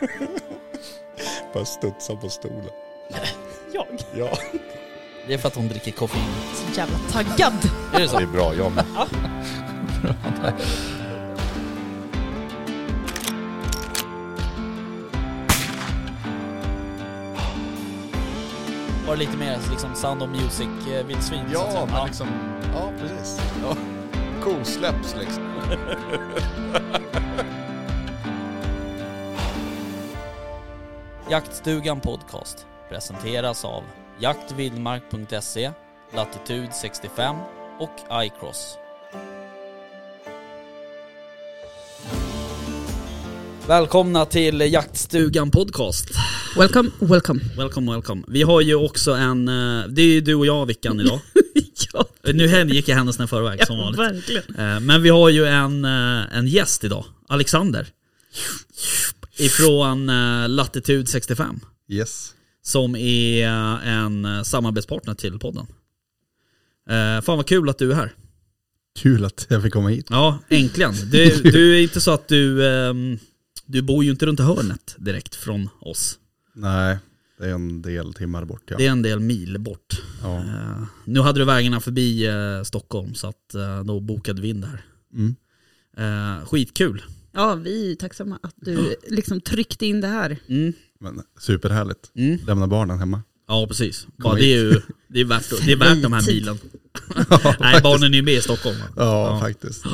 Bara studsa på stolen. Jag? Ja, Det är för att hon dricker koffein. Så jävla taggad. Är det så? det är bra. Jag med. Var det lite mer liksom Sound of Music-vildsvin? säga? Ja, men liksom... Ja, precis. Ja. Kosläpps liksom. Jaktstugan Podcast presenteras av jaktvildmark.se, Latitude 65 och iCross. Välkomna till Jaktstugan Podcast. Welcome, welcome. Welcome, welcome. Vi har ju också en, eh, det är ju du och jag Vickan idag. ja, Nu gick jag händelserna i förväg som vanligt. verkligen. Eh, Men vi har ju en, eh, en gäst idag, Alexander. Ifrån eh, Latitude 65. Yes. Som är eh, en eh, samarbetspartner till podden. Eh, fan vad kul att du är här. Kul att jag fick komma hit. Ja, äntligen. Du, du är inte så att du, ehm, du bor ju inte runt hörnet direkt från oss. Nej, det är en del timmar bort ja. Det är en del mil bort. ja. Eh, nu hade du vägarna förbi eh, Stockholm så att eh, då bokade vi in det här. Mm. Skitkul. Ja, vi är tacksamma att du liksom tryckte in det här. Mm. Men superhärligt. Mm. Lämna barnen hemma. Ja precis. Kom det är ju det är värt, det är värt de här milen. Nej barnen är ju med i Stockholm. Ja, Ja. faktiskt.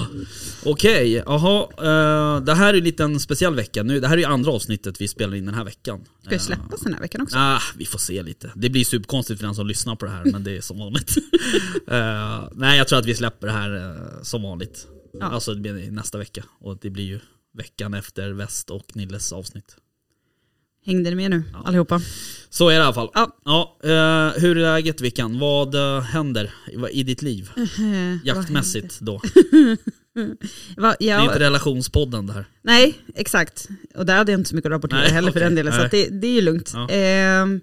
Okej, jaha. eh, det här är en liten speciell vecka nu. Det här är ju andra avsnittet vi spelar in den här veckan. Ska det släppas den här veckan också? Ah, vi får se lite. Det blir superkonstigt för den som lyssnar på det här, men det är som vanligt. Eh, nej, jag tror att vi släpper det här eh, som vanligt. Ja. Alltså det blir nästa vecka. Och det blir ju veckan efter Väst och Nilles avsnitt. Hängde ni med nu allihopa? Så är det i alla fall. Ja. Ja, eh, hur är läget Vickan? Vad eh, händer i, ditt liv? Eh, Jaktmässigt då? Va, Det är ja, inte relationspodden det här. nej, exakt. Och där hade jag inte så mycket att rapportera Nej, heller för okej. den delen, så Nej. att det, det är ju lugnt. Ja. Ehm,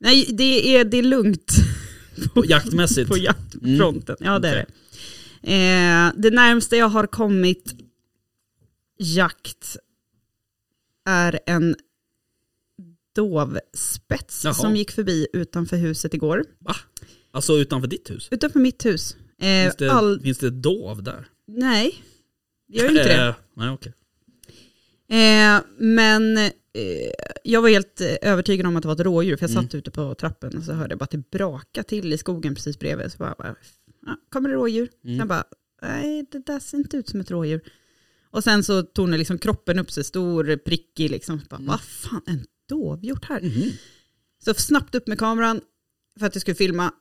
nej, det är, det är lugnt Jaktmässigt? på jaktfronten. Ja, det är Okej. det. Eh, det närmsta jag har kommit jakt är en dovspets Jaha. som gick förbi utanför huset igår. Va? Alltså utanför ditt hus? Utanför mitt hus. Eh, Finns det, all, finns det dov där? nej, det gör inte det. Eh, nej, okej. Eh, men eh, jag var helt eh, övertygad om att det var ett rådjur, för jag Mm. satt ute på trappen och så hörde jag bara att det braka till i skogen precis bredvid. Så bara, bara ah, kommer det rådjur? Mm. Sen bara, nej det där ser inte ut som ett rådjur. Och sen så tornade liksom kroppen upp sig, stor, prickig liksom. Bara, Mm. Vad fan, en dovhjort här? Mhm. Så snabbt upp med kameran för att jag skulle filma.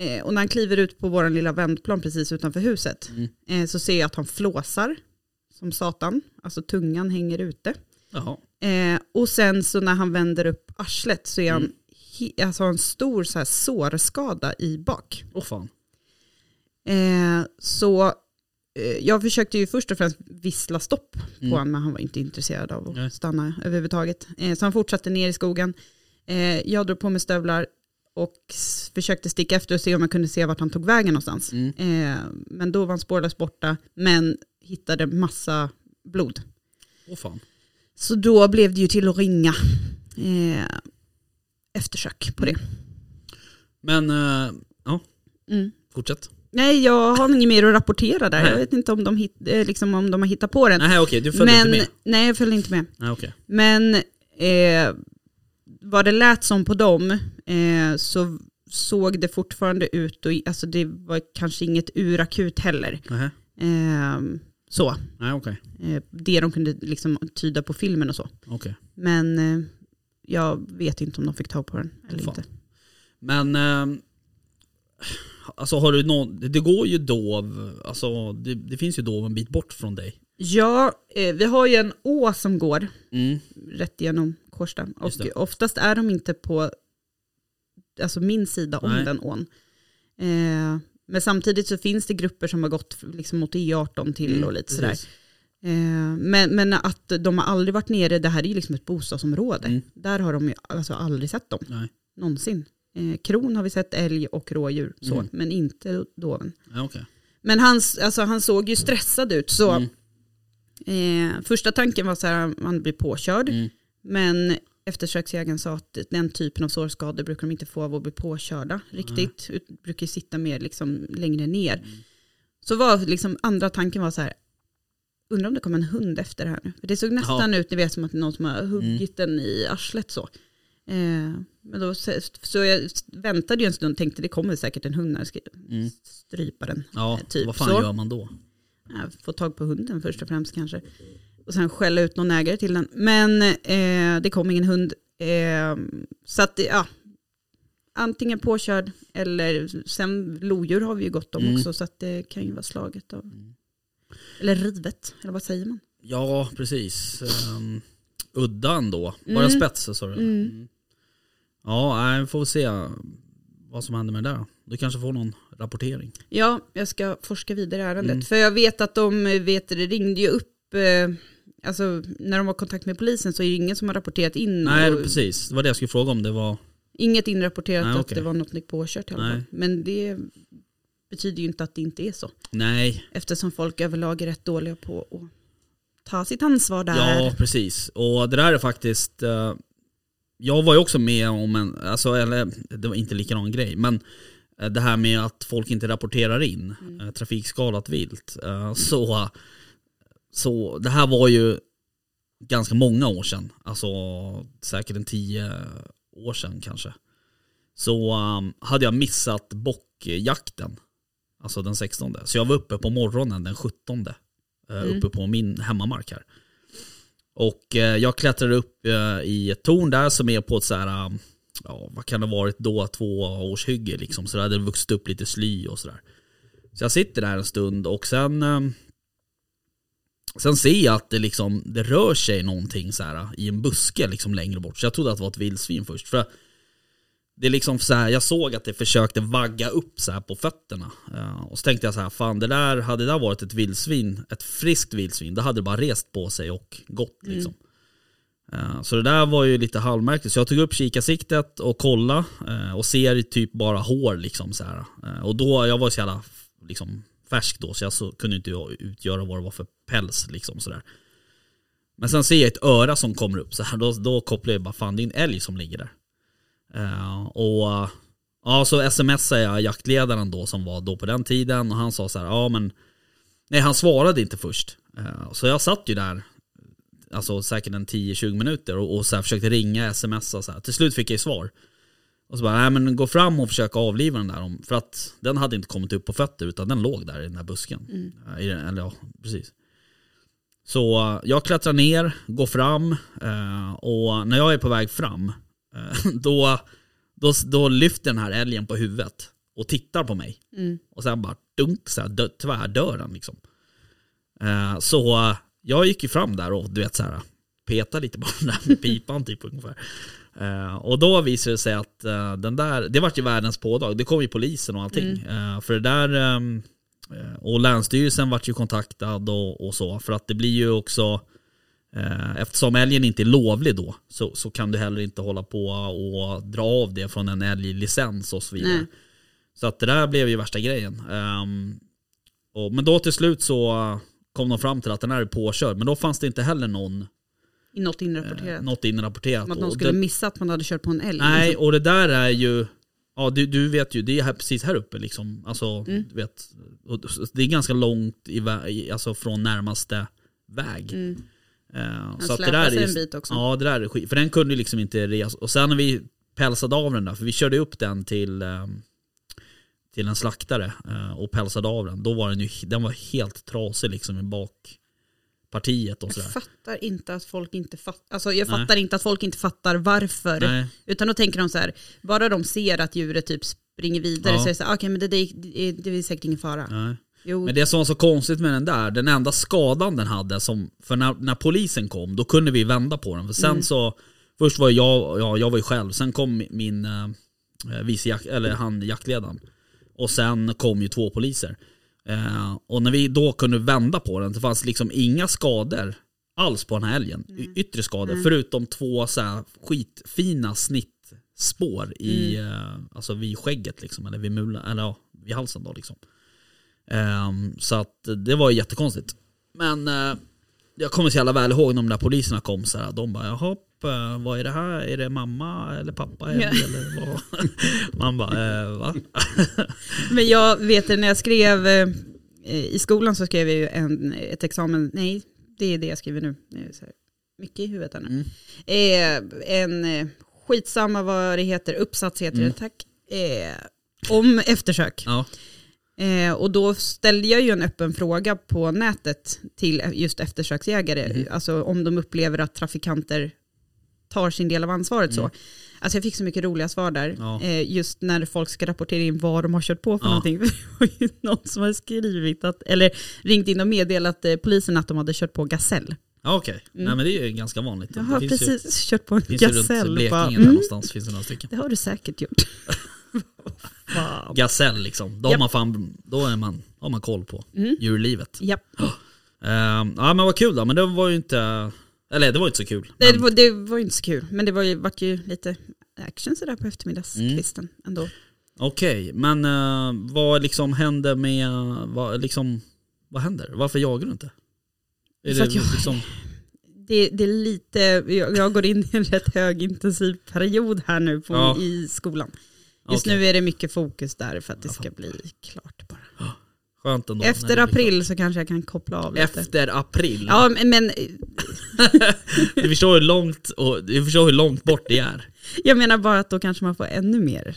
Eh, och när han kliver ut på vår lilla vändplan precis utanför huset Mm. eh, så ser jag att han flåsar som satan. Alltså tungan hänger ute. Eh, och sen så när han vänder upp arslet så är han Mm. he- alltså en stor så här sårskada i bak. Åh fan. Eh, så eh, jag försökte ju först och främst vissla stopp på Mm. honom men han var inte intresserad av att Nej. stanna överhuvudtaget. Eh, så han fortsatte ner i skogen. Eh, jag drog på mig stövlar och försökte sticka efter och se om jag kunde se vart han tog vägen någonstans. Mm. Men då var han spårlöst borta men hittade massa blod. Åh fan. Så då blev det ju till att ringa eftersök på det. Men, ja, Mm. fortsätt. Nej, jag har inget mer att rapportera där. Nej. Jag vet inte om de, hit, eh, liksom, om de har hittat på den. Nej okej, du följde Men, inte med? nej, jag följde inte med. Nej okej. Men eh, vad det lät som på dem eh, så såg det fortfarande ut, och, alltså det var kanske inget urakut heller. Eh, så, Nej okej. eh, det de kunde liksom tyda på filmen och så. Okej. Men eh, jag vet inte om de fick ta på den eller Fan. inte. Men, eh, alltså har du någon, det går ju dov, alltså det, det finns ju dov en bit bort från dig. Ja, eh, vi har ju en å som går Mm. rätt igenom Kårsta. Och Just det. oftast är de inte på alltså min sida om Nej. den ån. Eh, men samtidigt så finns det grupper som har gått liksom mot E18 till Mm, och lite sådär. precis. Eh, men, men att de har aldrig varit nere, det här är ju liksom ett bostadsområde. Mm. Där har de ju alltså aldrig sett dem, Nej. någonsin. Eh, kron har vi sett älg och rådjur, så, Mm. men inte doven. Ja, okej. Men han, alltså, han såg ju stressad ut så Mm. eh, första tanken var så här, han blir påkörd. Mm. Men eftersöksjägaren sa att den typen av sårskador brukar de inte få av att bli påkörda riktigt. Ut, brukar sitta mer liksom längre ner. Så var liksom andra tanken var så här, undrar om det kommer en hund efter det här nu. För det såg nästan ut, ni vet som att någon som har huggit den i arslet så. Eh, men då, så så jag väntade ju en stund och tänkte det kommer säkert en hund när jag ska Mm. strypa den. Ja, Eh, typ vad fan så. gör man då? Ja, få tag på hunden först och främst kanske. Och sen skälla ut någon ägare till den. Men eh, det kom ingen hund. Eh, så att, ja. Antingen påkörd eller sen lodjur har vi ju gott om Mm. också. Så att det kan ju vara slaget av. Eller rivet, eller vad säger man? Ja, precis. Um, udda ändå. Var Mm. det spets sa du? Ja, vi får se vad som händer med det där. Du kanske får någon rapportering. Ja, jag ska forska vidare i ärendet. Mm. För jag vet att de vet, det ringde ju upp, eh, alltså när de var i kontakt med polisen så är det ingen som har rapporterat in. Nej, och precis. Det var det jag skulle fråga om. Det var... Inget inrapporterat Nej, att det var något påkört i alla fall. Men det betyder ju inte att det inte är så. Nej, Eftersom folk överlag är rätt dåliga på att ta sitt ansvar där. ja precis. Och det där är faktiskt... jag var ju också med om en, alltså, eller det var inte likadan grej, men eh, det här med att folk inte rapporterar in Mm. eh, trafikskadat vilt. Eh, så, så det här var ju ganska många år sedan, alltså säkert en tio år sedan kanske. Så um, hade jag missat bockjakten, alltså den 16. Så jag var uppe på morgonen den 17. eh, Mm. Uppe på min hemmamark här. Och eh, jag klättrade upp eh, i ett torn där som är på ett så här, eh, ja vad kan det ha varit då, två års hygge liksom. Så det hade vuxit upp lite sly och sådär. Så jag sitter där en stund och sen eh, Sen ser jag att det liksom, det rör sig någonting så här eh, i en buske liksom längre bort. Så jag trodde att det var ett vildsvin först. För det är liksom så här, jag såg att det försökte vagga upp så här på fötterna. Eh, och så tänkte jag så här, fan det där, hade det där varit ett vildsvin, ett friskt vildsvin, då hade det bara rest på sig och gått liksom. Eh, Så det där var ju lite halvmärkligt. Så jag tog upp kikarsiktet och kolla eh, och ser typ bara hår liksom så här. Och då, jag var så jävla liksom färsk då så jag så, kunde inte utgöra vad det var för päls liksom sådär. Men sen ser jag ett öra som kommer upp så här, då, då kopplar jag bara fan det är en älg som ligger där. Eh, och ja, så smsade jag jaktledaren då som var då på den tiden och han sa så här, ja men Nej han svarade inte först. Eh, så jag satt ju där Alltså säkert en 10-20 minuter och, och så försökte ringa, smsa så här. Till slut fick jag ju svar. Och så bara, nej men gå fram och försöka avliva den där. om- För att den hade inte kommit upp på fötter utan den låg där i den här busken. Eh, I eller ja, precis. Så jag klättrar ner, går fram och när jag är på väg fram då, då, då lyfter den här älgen på huvudet och tittar på mig. Mm. Och sen bara dunk, så här, dö, tvärdör den liksom. Eh, så eh, jag gick ju fram där och du vet så här petade lite på den där med pipan typ ungefär. Eh, och då visade det sig att eh, den där, det vart ju världens pådag. Det kom ju polisen och allting. Eh, för det där, ehm, eh, och Länsstyrelsen vart ju kontaktad och, och så. För att det blir ju också, eh, eftersom älgen inte är lovlig då, så, så kan du heller inte hålla på och dra av det från en älglicens och så vidare. Nej. Så att det där blev ju värsta grejen. Ehm, och, men då till slut så eh, kom de fram till att den här är påkörd. Men då fanns det inte heller någon, något eh, inrapporterat. något inrapporterat. Som att någon skulle det- missa att man hade kört på en älg. Nej, liksom. och det där är ju, ja du, du vet ju, det är här, precis här uppe liksom. Alltså, Mm. du vet, det är ganska långt i, alltså från närmaste väg. Mm. Eh, Den så att det där sig är, en bit också. Ja, det där är skit. För den kunde liksom inte resa. Och sen när vi pälsade av den där, för vi körde upp den till, eh, till en slaktare eh, och pälsade av den. Då var den ju, den var helt trasig liksom i bakpartiet och Jag sådär. fattar inte att folk inte fattar, alltså jag Nej. fattar inte att folk inte fattar varför. Nej, Utan då tänker de så här, bara de ser att djuret typ springer vidare Ja. så är det så här, okej men det, det, det, det är säkert ingen fara. nej. Jo, Men det som var så konstigt med den där, den enda skadan den hade, som, för när, när polisen kom, då kunde vi vända på den. För sen Mm. så, först var jag, ja jag var ju själv, sen kom min eh, vice jakt, eller han jaktledaren. Och sen kom ju två poliser. Eh, och när vi då kunde vända på den, det fanns liksom inga skador alls på den här älgen. Y- Yttre skador, Mm. förutom två så här skitfina snittspår i, eh, alltså vid skägget liksom, eller vid mulen, eller ja, vid halsen då liksom. Ehm, så att det var jättekonstigt. Men eh, jag kommer så jävla väl ihåg när de där poliserna kom så här, de bara jaha, Vad är det här? Är det mamma eller pappa? Ja. eller vad? Man bara, eh, va? Men jag vet när jag skrev eh, i skolan så skrev jag ju en, ett examen, nej det är det jag skriver nu. Mycket i huvudet här nu. Mm. Eh, en eh, skitsamma vad det heter, uppsats heter Mm. det, tack. Eh, om eftersök. Ja. Eh, och då ställde jag ju en öppen fråga på nätet till just eftersöksjägare, Mhm. alltså om de upplever att trafikanter tar sin del av ansvaret så. Mm. Alltså jag fick så mycket roliga svar där, Ja. eh, just när folk ska rapportera in vad de har kört på för Ja. någonting. Det ju någon som har skrivit, att, eller ringt in och meddelat eh, polisen att de hade kört på gasell. Ja, Okej, Mm. nej men det är ju ganska vanligt. Jag har det precis kört på en ju, finns ju runt gasell. Blekinge mm, någonstans finns det några stycken. det har du säkert gjort. Fan. Gasell liksom, då, har man fan, då är man, har man koll på Mm. djurlivet. Japp. Ehm, ja men vad kul då, men det var ju inte, eller det var inte så kul. Nej, det, Men, var, det var ju inte så kul, men det var ju, vart ju lite action sådär på eftermiddagskvisten ändå. Okej, men eh, vad liksom händer med, vad, liksom, vad händer? Varför jagar du inte? Är För det jag- liksom, Det, det är lite, jag, jag går in i en rätt högintensiv period här nu på, Ja. i skolan. Just okej, nu är det mycket fokus där för att det ska bli klart bara. skönt ändå. Efter det april så kanske jag kan koppla av lite. Efter april? Ja, men, Du förstår hur långt, och, du förstår hur långt bort det är. jag menar bara att då kanske man får ännu mer.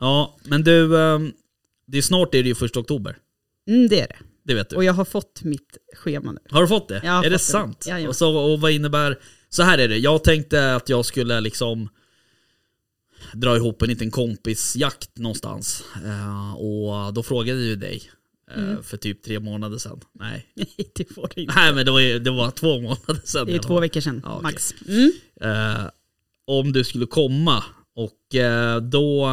Ja, men du, ehm, det är snart är det ju första oktober. Mm, det är det. Det vet du. Och jag har fått mitt schema nu. Har du fått det? Är det fått det. sant? Jajamän. Och, så, och vad innebär, så här är det, jag tänkte att jag skulle liksom dra ihop en liten kompisjakt någonstans. Eh, och då frågade jag ju dig eh, Mm. för typ tre månader sedan. Nej, Nej, det får du inte. Nej men det var, det var två månader sedan. Det är två var- veckor sedan, Ja, max. Mm. eh, om du skulle komma. Och eh, då,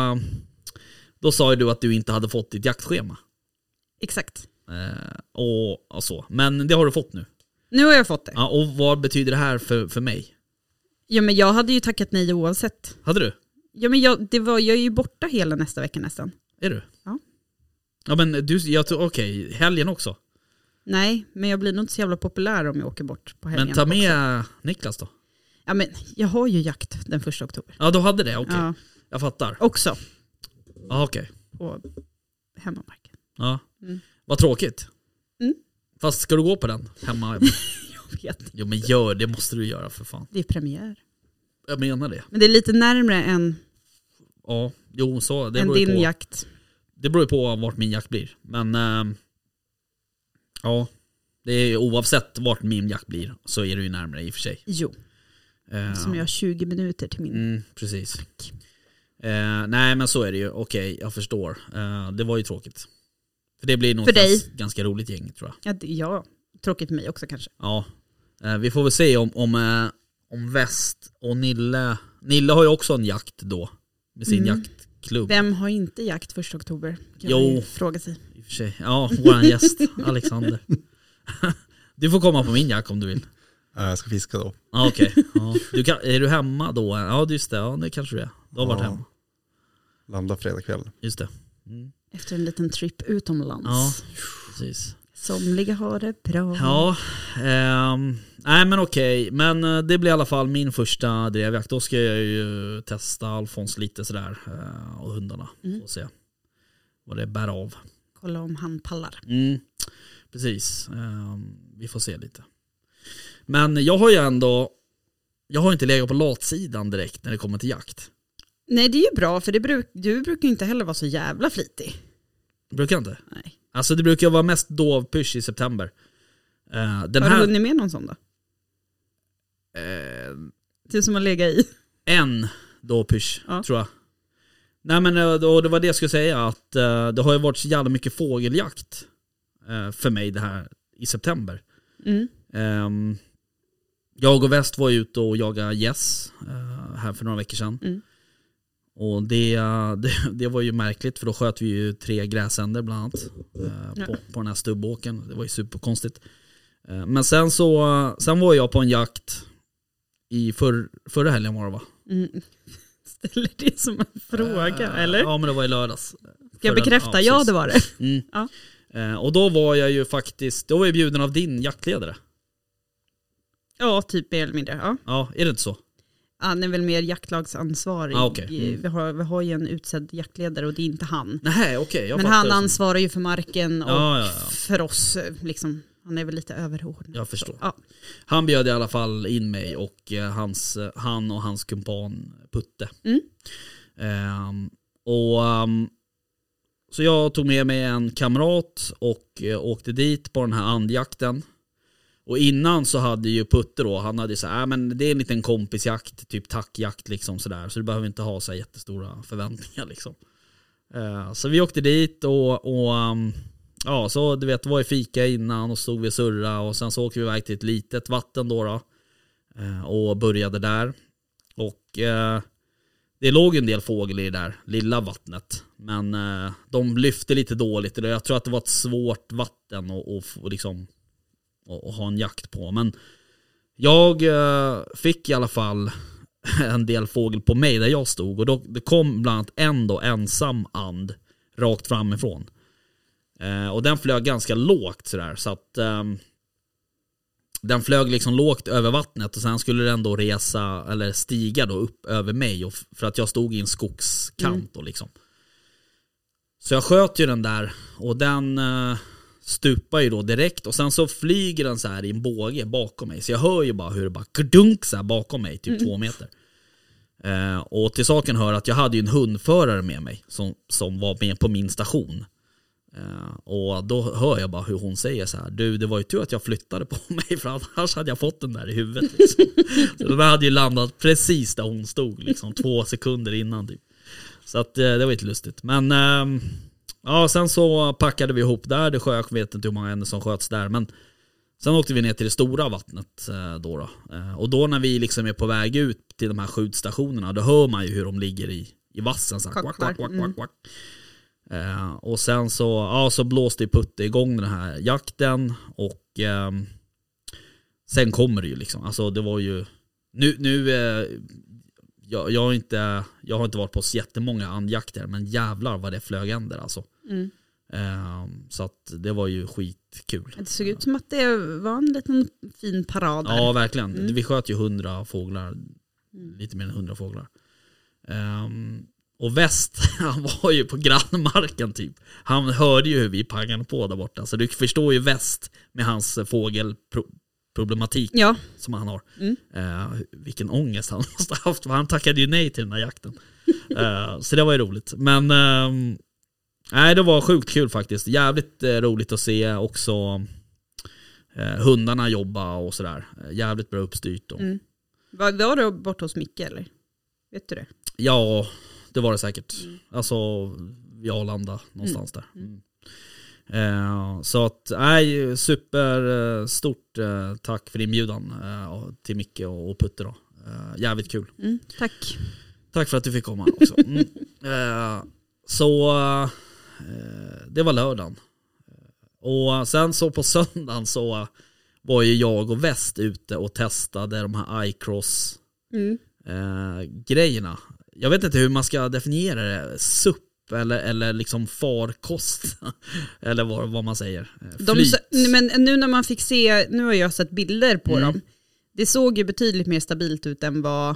då sa ju du att du inte hade fått ditt jaktschema. Exakt. Eh, och, och så. Men det har du fått nu. Nu har jag fått det. Ja, och vad betyder det här för, för mig? Ja, men jag hade ju tackat nej oavsett. Hade du? Ja, men jag, det var, jag är ju borta hela nästa vecka nästan. Är du? Ja. Ja men du, jag tror, okej, helgen också. Nej, men jag blir nog inte så jävla populär om jag åker bort på helgen. Men ta också. med Niklas då. Ja, men jag har ju jakt den första oktober. Ja du hade det, okej. Ja, Jag fattar. också Ja okej. på hemmamarken. Ja. Mm. Vad tråkigt. Mm. Fast ska du gå på den hemma? Jag vet. jo men gör det, måste du göra för fan. Det är premiär. Jag menar det. Men det är lite närmre än, Ja, jo så. Det än beror, ju din på, jakt. det beror ju på vart min jakt blir. Men ehm, ja, det är oavsett vart min jakt blir så är det ju närmare i och för sig. Jo, Eh, som jag har 20 minuter till min. Mm, precis. Eh, nej men så är det ju, okej jag förstår. Eh, det var ju tråkigt. För det blir nog För ett dig? gans, ganska roligt gäng tror jag. Ja, det, ja, tråkigt för mig också kanske. Ja. Eh, vi får väl se om, om, eh, om Väst och Nille, Nille har ju också en jakt då. Med sin Mm. jaktklubb. Vem har inte jakt första oktober? Kan Jo. Fråga sig. I och för sig. Ja, våran gäst Alexander. du får komma på min jakt om du vill. Ja, jag ska fiska då. Ja, okej. Ja. Du kan, är du hemma då? Ja just det, ja, det kanske du är. Du har varit Ja. hemma. Landa fredag kväll. Just det. Mm. Efter en liten trip utomlands. Ja, precis. Somliga har det bra. Ja, ehm, nej men okej. Men eh, det blir i alla fall min första drevjakt. Då ska jag ju testa Alfons lite sådär. eh, Och hundarna. Mm. Får se vad det bär av. Kolla om han pallar. Mm, precis. Ehm, vi får se lite. Men jag har ju ändå, jag har inte legat på latsidan direkt när det kommer till jakt. Nej det är ju bra för det bruk, du brukar ju inte heller vara så jävla flitig. Brukar jag inte? Nej. Alltså det brukar vara mest dovpysch i september. Eh, den har du här, hunnit med någon sån då? eh, Du som har legat i. en dovpysch Ja. tror jag. Nej men eh, då, det var det jag skulle säga att eh, det har ju varit så jävla mycket fågeljakt eh, för mig det här i september. Mm. Ehm, jag och Väst var ute och jagade gäss eh, här för några veckor sedan. Mm. Och det, det, det var ju märkligt för då sköt vi ju tre gräsänder bland annat eh, Ja. på, på den här stubbåken. Det var ju superkonstigt. Eh, men sen så sen var jag på en jakt i för, förra helgen var det va? Mm. Ställer det som en fråga Eh, eller? Ja men det var i lördags. Ska jag bekräfta? Ja, precis. det var det. Mm. Ja. Eh, och då var jag ju faktiskt, då var jag bjuden av din jaktledare. Ja, typ mer eller mindre. Ja. Ja, är det inte så? Han är väl mer jaktlagsansvarig. Ah, okej. Mm. vi, har, vi har ju en utsedd jaktledare och det är inte han. Nej jag Men han ansvarar ju för marken och Ja, ja, ja. för oss. eh, Liksom, han är väl lite överordnad. Jag förstår. Så. Han bjöd i alla fall in mig och eh, hans, eh, han och hans kumpan Putte. Mm. Ehm, och, ehm, så jag tog med mig en kamrat och eh, åkte dit på den här andjakten. Och innan så hade ju Putte då, han hade ju såhär, äh, ah, men det är en liten kompisjakt, typ tackjakt liksom sådär. Så du behöver inte ha så jättestora förväntningar liksom. Uh, så vi åkte dit och, och um, ja, så du vet, det var ju fika innan och stod vi och surra och sen så åkte vi iväg till ett litet vatten då, då uh, och började där. Och uh, det låg en del fågel i det där lilla vattnet. Men de lyfte lite dåligt. och Jag tror att det var ett svårt vatten att och, och liksom, och, och ha en jakt på. Men jag eh, fick i alla fall en del fågel på mig där jag stod. Och då, det kom bland annat en då ensam and rakt framifrån. Eh, och den flög ganska lågt sådär. Så att ehm, den flög liksom lågt över vattnet och sen skulle den då resa, eller stiga då upp över mig och för att jag stod i en skogskant då liksom. Så jag sköt ju den där och den uh, stupar ju då direkt och sen så flyger den så här i en båge bakom mig. Så jag hör ju bara hur det bara kdunk så bakom mig, typ två meter. Eh, och till saken hör att jag hade ju en hundförare med mig som, som var med på min station. Eh, och då hör jag bara hur hon säger så här, du det var ju tur att jag flyttade på mig för annars hade jag fått den där i huvudet. Liksom. så den hade ju landat precis där hon stod, liksom, två sekunder innan typ. Så att eh, det var lite lustigt. Men ehm, ja, sen så packade vi ihop där, det sjök, vet inte hur många som sköts där. Men sen åkte vi ner till det stora vattnet eh, då. då. Eh, och då när vi liksom är på väg ut till de här skjutstationerna, då hör man ju hur de ligger i, i vassen. Så här, kvack, kvack, kvack. kvack, kvack, kvack. Eh, och sen så, ja, så blåste Putte igång den här jakten och ehm, sen kommer det ju liksom. Alltså det var ju, nu, nu eh, jag, jag, har inte, jag har inte varit på så jättemånga andjakter men jävlar vad det flög änder alltså. Mm. Ehm, så att det var ju skitkul. Det såg ut som att det var en liten fin parad där. Ja verkligen. Mm. Vi sköt ju hundra fåglar, lite mer än hundra fåglar. Ehm, och väst, han var ju på grannmarken typ. Han hörde ju hur vi pangade på där borta. Så du förstår ju väst med hans fågelproblematik Ja, som han har. Mm. Eh, vilken ångest han måste ha haft. för Han tackade ju nej till den här jakten. Eh, så det var ju roligt. Men ehm, nej, det var sjukt kul faktiskt. Jävligt eh, roligt att se också eh, hundarna jobba och sådär. Eh, jävligt bra uppstyrt. Och, Mm. var, var du borta hos Micke eller? Vet du det? Ja, det var det säkert. Alltså vid Arlanda någonstans där. Mm. Eh, så att, nej, superstort eh, tack för inbjudan eh, till Micke och, Putte då. Eh, jävligt kul. Mm, tack. Tack för att du fick komma också. Mm. Eh, så eh, det var lördagen. Och sen så på söndagen så var ju jag och Väst ute och testade de här iCross Mm. eh, grejerna. Jag vet inte hur man ska definiera det. SUP eller, eller liksom farkost. eller vad, vad man säger. Eh, De, men nu när man fick se, nu har jag sett bilder på Mm. dem. Det såg ju betydligt mer stabilt ut än vad,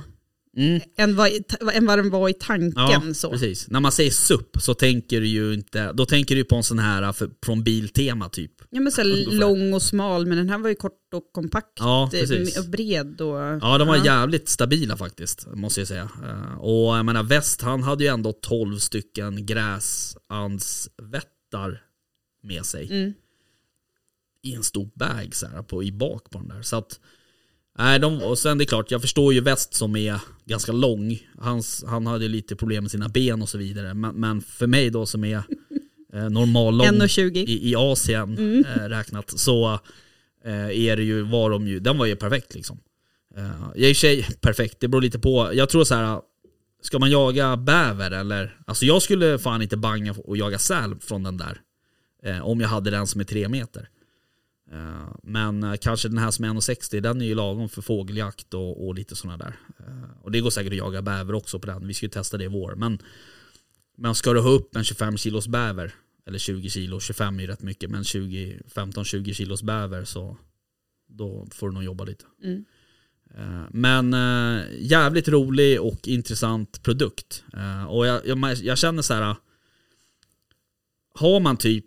Mm. än vad, än vad den var i tanken. Ja, så. precis. När man säger SUP så tänker du ju inte, då tänker du på en sån här för, från Biltema typ. Ja, men så lång och smal, men den här var ju kort och kompakt. Ja, eh, precis. Och bred. Och, Ja, de var jävligt stabila faktiskt, måste jag säga. Eh, Och jag menar, Väst, han hade ju ändå 12 stycken gräsansvättar med sig. Mm. I en stor bag så här, på, i bak på den där. Så att, nej, de, och sen det är klart, jag förstår ju Väst som är ganska lång. Hans, han hade lite problem med sina ben och så vidare. Men, men för mig då som är eh, normal lång 1,20. i, i Asien eh, räknat så eh, är det ju, var de ju, den var ju perfekt liksom. Eh, jag är i sig perfekt, det beror lite på. Jag tror så här. Ska man jaga bäver eller? Alltså jag skulle fan inte banga och jaga säl från den där. Eh, om jag hade den som är tre meter. Eh, men eh, kanske den här som är 1,60 den är ju lagom för fågeljakt och, och lite sådana där. Eh, och det går säkert att jaga bäver också på den. Vi ska ju testa det i vår. Men, men ska du ha upp en 25 kilos bäver eller 20 kilo, 25 är ju rätt mycket, men 20, 15-20 kilos bäver så då får du nog jobba lite. Mm. Men jävligt rolig och intressant produkt. Och jag, jag, jag känner så här. Har man typ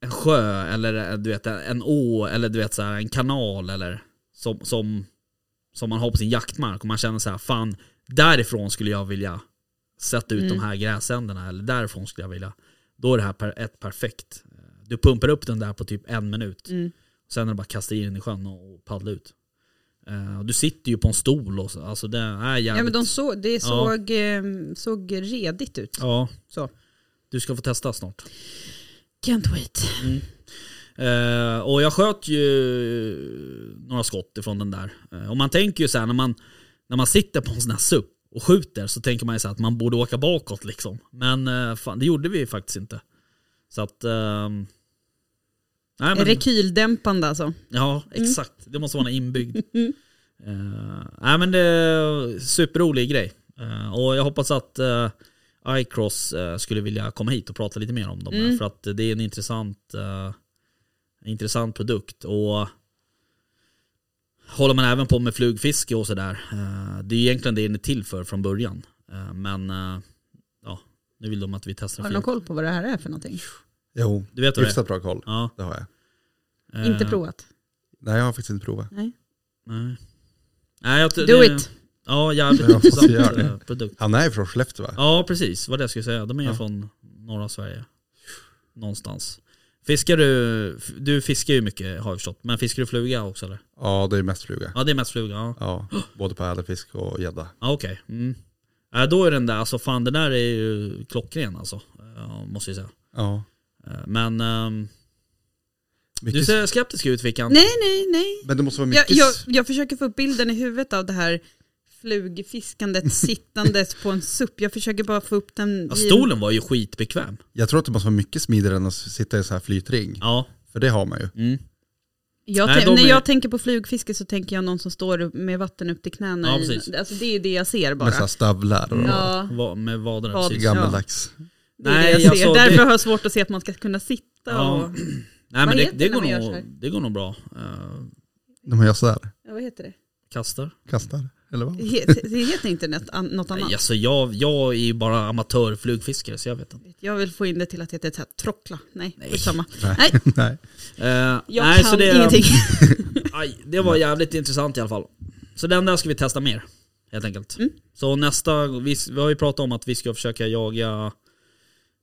en sjö eller eh, du vet, en å eller du vet så här, en kanal eller som, som, som man har på sin jaktmark och man känner så här, fan därifrån skulle jag vilja sätta ut de här gräsänderna eller därifrån skulle jag vilja. Då är det här ett perfekt. Du pumpar upp den där på typ en minut. Mm. Sen är det bara att kasta in den i sjön och paddla ut. Eh, du sitter ju på en stol och så, alltså det är jävligt. Ja men de så, det Ja. såg, eh, såg redigt ut. Ja, Så. du ska få testa snart. Can't wait. Eh, och jag sköt ju några skott ifrån den där. Eh, och man tänker ju så här när man, när man sitter på en sån här SUP och skjuter så tänker man ju så här att man borde åka bakåt liksom. Men eh, fan, det gjorde vi faktiskt inte. Så att... ehm, nej, men, Rekyldämpande alltså. Ja, exakt. Det måste vara inbyggd. Eh, nej men det är superrolig grej. Och jag hoppas att uh, iCross eh, skulle vilja komma hit och prata lite mer om dem. här, För att det är en intressant, eh, intressant produkt. Och håller man även på med flugfiske och sådär. eh, det är egentligen det den är till för från början. Men ja, nu vill de att vi testar Har du någon koll på vad det här är för någonting? Jo, Du vet hyfsat bra koll. Ja. Det har jag. Inte provat? Nej, jag har faktiskt inte provat. Nej. Nej. Nej, jag, Do det, it! Ja, jävligt Jag intressant eh, produkt. Han är från Skellefteå va? Ja, precis. Vad det jag skulle säga. De är Ja. från norra Sverige. Någonstans. Fiskar du, du fiskar ju mycket har jag förstått. Men fiskar du fluga också eller? Ja, det är mest fluga. Ja, det är mest fluga. Ja, Ja, både på ädelfisk och gädda. ja okej. Mm. Ja, då är den där, alltså fan den där är ju klockren alltså. Måste jag säga. Ja. Eh, Men ehm, du Mycket, ser skeptisk ut Vickan. Nej, nej, nej. Men det måste vara Jag, mycket... jag, jag försöker få upp bilden i huvudet av det här flugfiskandet sittandes på en supp. Jag försöker bara få upp den Ja, stolen var ju skitbekväm. Jag tror att det måste vara mycket smidigare än att sitta i en sån här flytring. Ja. För det har man ju. Mm. Jag Nej, de när är- jag tänker på flugfiske så tänker jag någon som står med vatten upp till knäna. Ja, i, precis. alltså det är det jag ser Med så här bara. stövlar och Ja, Va- Med vaderna. Vad- precis. gammeldags. det är Nej, det jag ser. alltså, Därför det- har jag svårt att se att man ska kunna sitta Ja. och... Nej Vad men det, heter det, det går när man gör så här? nog, det går nog bra. Uh, De gör sådär. Ja, vad heter det? kastar. Kastar. Eller vad? Det heter, inte något, an- något annat. Nej, alltså jag, jag är ju bara amatörflugfiskare så jag vet inte. Jag vill få in det till att det heter så här, trockla. Nej, Nej. skitsamma. Nej. Nej, Nej. Eh, jag nej, kan så det, ingenting. Aj, det var jävligt intressant i alla fall. Så den där ska vi testa mer. Helt enkelt. Mm. Så nästa, vi, vi har ju pratat om att vi ska försöka jaga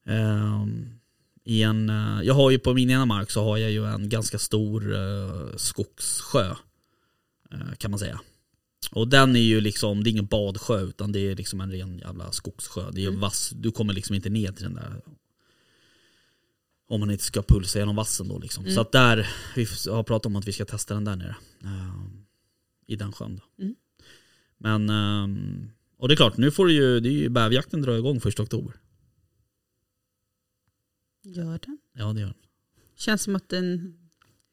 ehm, i en, eh, jag har ju på min ena mark så har jag ju en ganska stor uh, skogssjö. eh, kan man säga. Och den är ju liksom, det är ingen badsjö utan det är liksom en ren jävla skogssjö. Det är Mm. vass, du kommer liksom inte ner till den där. Om man inte ska pulsa genom vassen då liksom. Mm. Så att där, vi har pratat om att vi ska testa den där nere. ehm, I den sjön då. Mm. Men, ehm, och det är klart, nu får du ju, det är ju bäverjakten drar igång första oktober. Gör den? Ja det gör den. Känns som att den...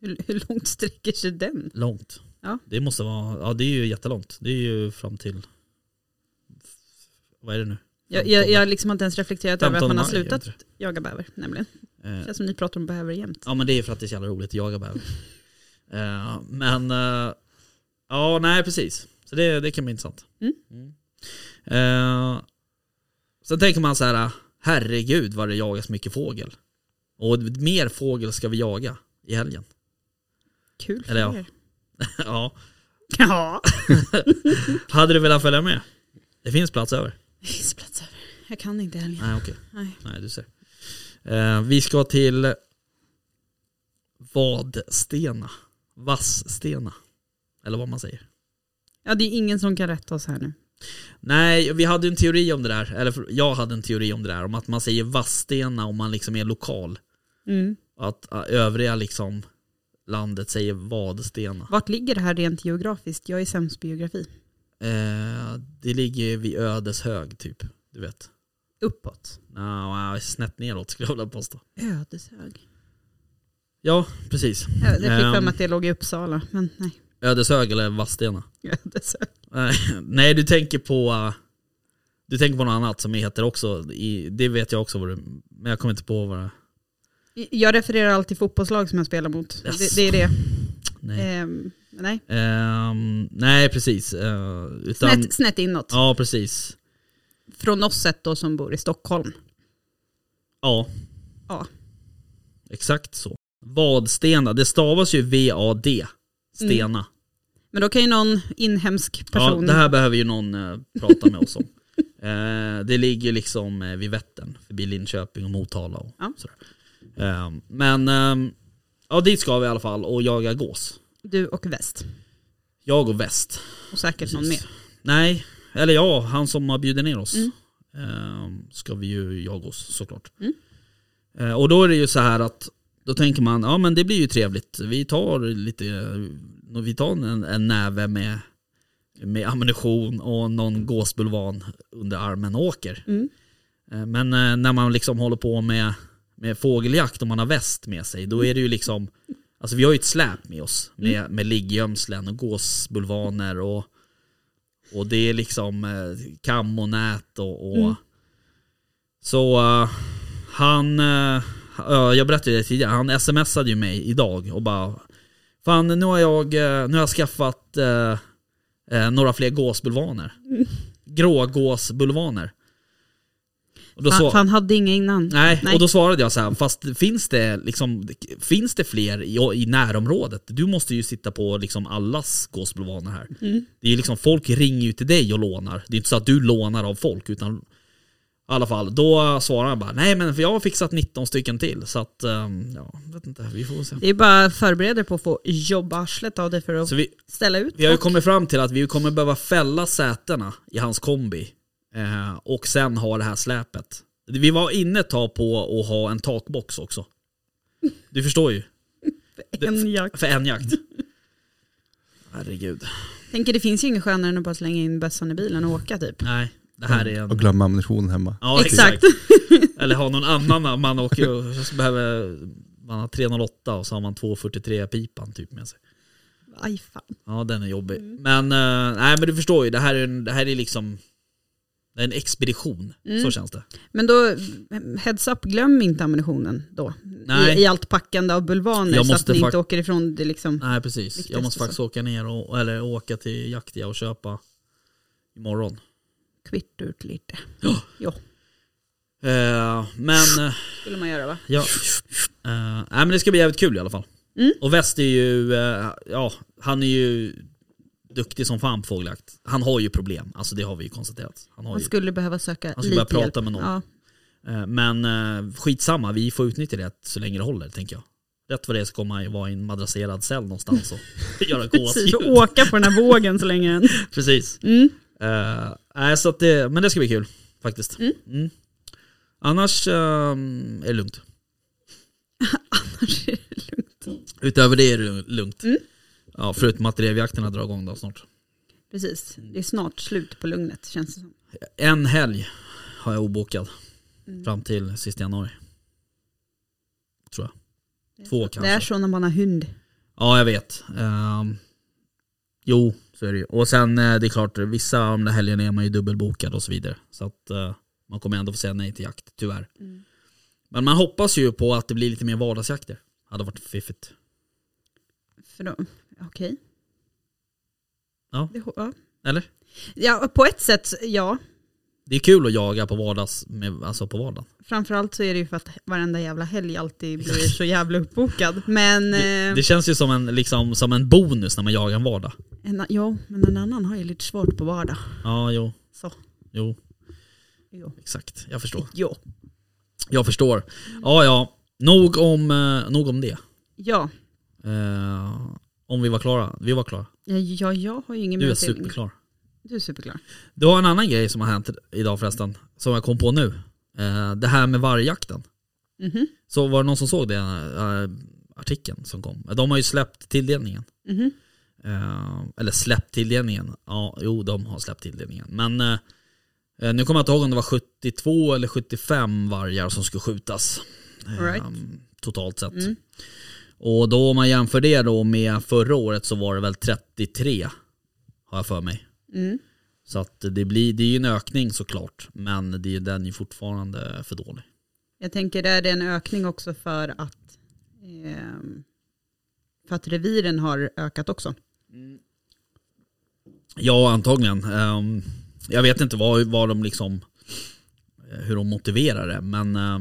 Hur, hur långt sträcker sig den? Långt. Ja. Det måste vara, ja det är ju jättelångt. Det är ju fram till, vad är det nu? Jag, jag, jag har liksom inte ens reflekterat över att 15 man har slutat heter jaga bäver, nämligen. Eh, Känns som ni pratar om bäver jämt. Ja men det är för att det är så jävla roligt att jaga bäver. Eh, men, eh, ja nej precis. Så det, det kan bli intressant. Mm. Eh, sen tänker man så här, herregud vad det jagas mycket fågel. Och mer fågel ska vi jaga i helgen. Kul för Eller er. ja. Ja. Hade du velat följa med? Det finns plats över. Det finns plats över. Jag kan inte helgen. Nej okej. Nej. Nej du ser. Eh, vi ska till Vadstena. Vassstena. Eller vad man säger. Ja, det är ingen som kan rätta oss här nu. Nej, vi hade en teori om det där. Eller jag hade en teori om det där. Om att man säger Vadstena om man liksom är lokal. Mm. Att äh, övriga liksom landet säger Vadstena. Vart ligger det här rent geografiskt? Jag är sämst på geografi. Eh, det ligger vid Ödeshög typ. Du vet. Uppåt. Nå, snett neråt skulle jag vilja påstå. Ödeshög. Ja, precis. Jag fick Ehm. fram att det låg i Uppsala, men nej. Ödeshög eller Vadstena. Ödeshög. Nej, du tänker på Du tänker på något annat som heter också Det vet jag också vad det Men jag kommer inte på vad det Jag refererar alltid fotbollslag som jag spelar mot. Yes. Det, det är det. nej. Ehm, nej. Ehm, nej precis. Eh, utan, Snett, snett inåt. Ja precis. Från oss sett då som bor i Stockholm. Ja. Ja. Exakt så. Vadstena, det stavas ju V-A-D. Stena. Men då kan ju någon inhemsk Ja, person... det här behöver ju någon eh, prata med oss om. Eh, det ligger liksom eh, vid Vättern, förbi Linköping och Motala och Ja. sådär. Eh, men ehm, ja, dit ska vi i alla fall och jaga gås. Du och väst. Jag och väst. Och säkert någon mer. Nej, eller ja, han som har bjudit ner oss. Mm. Ehm, ska vi ju jaga oss såklart. Mm. Eh, och då är det ju så här att då tänker man, ja men det blir ju trevligt. Vi tar lite, vi tar en, en näve med, med ammunition och någon gåsbulvan under armen och åker. Mm. Eh, Men eh, när man liksom håller på med, med fågeljakt och man har väst med sig, då är det ju liksom, alltså vi har ju ett släp med oss med, med ligggömslen och gåsbulvaner och, och det är liksom eh, kam och nät och, och Mm. så eh, han, ja, jag berättade det tidigare, han smsade ju mig idag och bara Fan nu har jag, nu har jag skaffat eh, några fler gåsbulvaner. Grågåsbulvaner. Och då Han, så, för han hade inga innan. nej, Nej. och då svarade jag så här, fast finns det, liksom, finns det fler i, i närområdet? Du måste ju sitta på liksom allas gåsbulvaner här. Mm. Det är liksom, folk ringer ju till dig och lånar. Det är inte så att du lånar av folk utan i alla fall, då svarar han bara nej men för jag har fixat 19 stycken till så att, ehm, ja, vet inte, vi får se. Det är bara förbereder på att få jobbarslet av det för att vi, ställa ut vi har ju kommit fram till att vi kommer behöva fälla sätena i hans kombi eh, och sen ha det här släpet. Vi var inne ett tag på att ha en takbox också. Du förstår ju, en jakt. för en jakt. Herregud. Tänker det finns ju inget skönare än att bara slänga in bössan i bilen och åka typ. Nej, det här är en... Och glömma ammunition hemma. Ja, Exakt. Eller ha någon annan, man åker och så behöver man har 308 och så har man 243 pipan typ med sig. Aj fan. Ja den är jobbig. Mm. Men, eh, nej men du förstår ju, det här är, det här är liksom en expedition, Mm. så känns det. Men då, heads up, glöm inte ammunitionen då. I, I allt packande av bulvaner så att ni inte åker ifrån det liksom. Nej precis, jag måste så. faktiskt åka ner och, eller åka till Jaktia och köpa imorgon. Kvitt ut lite. Ja. Jo, Eh, men, eh, skulle man göra va? ja. Eh, nej men det ska bli jävligt kul i alla fall. Mm. Och West är ju, eh, ja han är ju duktig som fan på fågeljakt. Han har ju problem, alltså det har vi ju konstaterat. Han har Man ju skulle behöva söka Han skulle lite hjälp. prata med någon. Ja. Eh, Men eh, skitsamma, vi får utnyttja det så länge det håller tänker jag. Rätt vad det ska komma vara i en madrasserad cell någonstans och göra Precis, och gåsljud. åka på den här vågen så länge än. Precis. Mm. Nej, så det, men det ska bli kul faktiskt. Mm. Mm. Annars eh, är det lugnt. Annars är det lugnt. Utöver det är det lugnt. Mm. Ja, förutom att drevjakterna drar igång då snart. Precis, det är snart slut på lugnet känns det som. En helg har jag obokad. Mm. Fram till sista januari. Tror jag. Två kanske. Det är så när man har hund. Ja, jag vet. Ehm, jo, så är det ju. Och sen eh, det är klart, vissa av de där helgerna är man ju dubbelbokad och så vidare. Så att eh, man kommer ändå få säga nej till jakt, tyvärr. Mm. Men man hoppas ju på att det blir lite mer vardagsjakter. Hade varit fiffigt. För då, okej. Ja. Det, ja. Eller? ja, på ett sätt ja. Det är kul att jaga på vardags, med, alltså på vardagen. Framförallt så är det ju för att varenda jävla helg alltid blir så jävla uppbokad. Men, Det, eh, det känns ju som en, liksom, som en bonus när man jagar en vardag. en, ja, men en annan har ju lite svårt på vardag. Ja, jo, Så, jo, jo. exakt. Jag förstår. Jo. Jag förstår. Ja, ja. Nog om, eh, nog om det. Ja, Eh, om vi var klara. Vi var klara. ja, ja jag har ju ingen Du är mer att tillägga. superklar. Du är superklar. Det var en annan grej som har hänt idag förresten, som jag kom på nu. Eh, det här med vargjakten. Mhm, Så var det någon som såg det, eh, artikeln som kom? De har ju släppt tilldelningen. mhm. Eh, eller släppt tilldelningen. Ja, jo de har släppt tilldelningen. Men eh, eh, nu kommer jag inte ihåg om det var 72 eller 75 vargar som skulle skjutas. All right. Totalt sett. Mm. Och då om man jämför det då med förra året så var det väl 33 har jag för mig. Mm. Så att det, blir, det är ju en ökning såklart, men det är den ju fortfarande för dålig. Jag tänker är det en ökning också för att ehm, för att reviren har ökat också. Ja, antagligen. Ehm, jag vet inte vad, vad de liksom, eh, hur de motiverar det, men eh,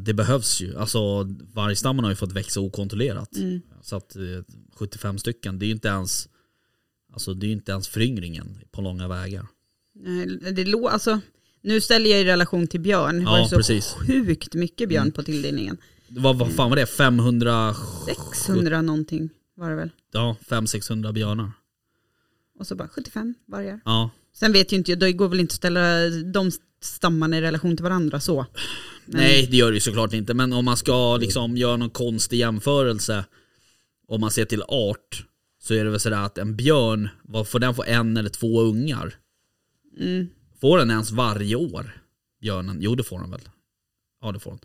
det behövs ju. Alltså vargstammen har ju fått växa okontrollerat. Så att eh, 75 stycken, det är ju inte ens, alltså det är inte ens föryngringen på långa vägar. Eh, Det lå, alltså, nu ställer jag i relation till björn. Det var Ja, ju så precis. sjukt mycket björn på tilldelningen. Vad, vad fan var det? 500, 600 någonting var det väl. ja 500-600 björnar. Och så bara 75 vargar. Ja, Sen vet ju inte jag, det går väl inte att ställa de stammarna i relation till varandra så. Men- Nej det gör det ju såklart inte, men om man ska liksom göra någon konstig jämförelse om man ser till art så är det väl sådär att en björn, får den få en eller två ungar? Mm. Får den ens varje år? Björnen? Jo det får den väl? Ja det får den.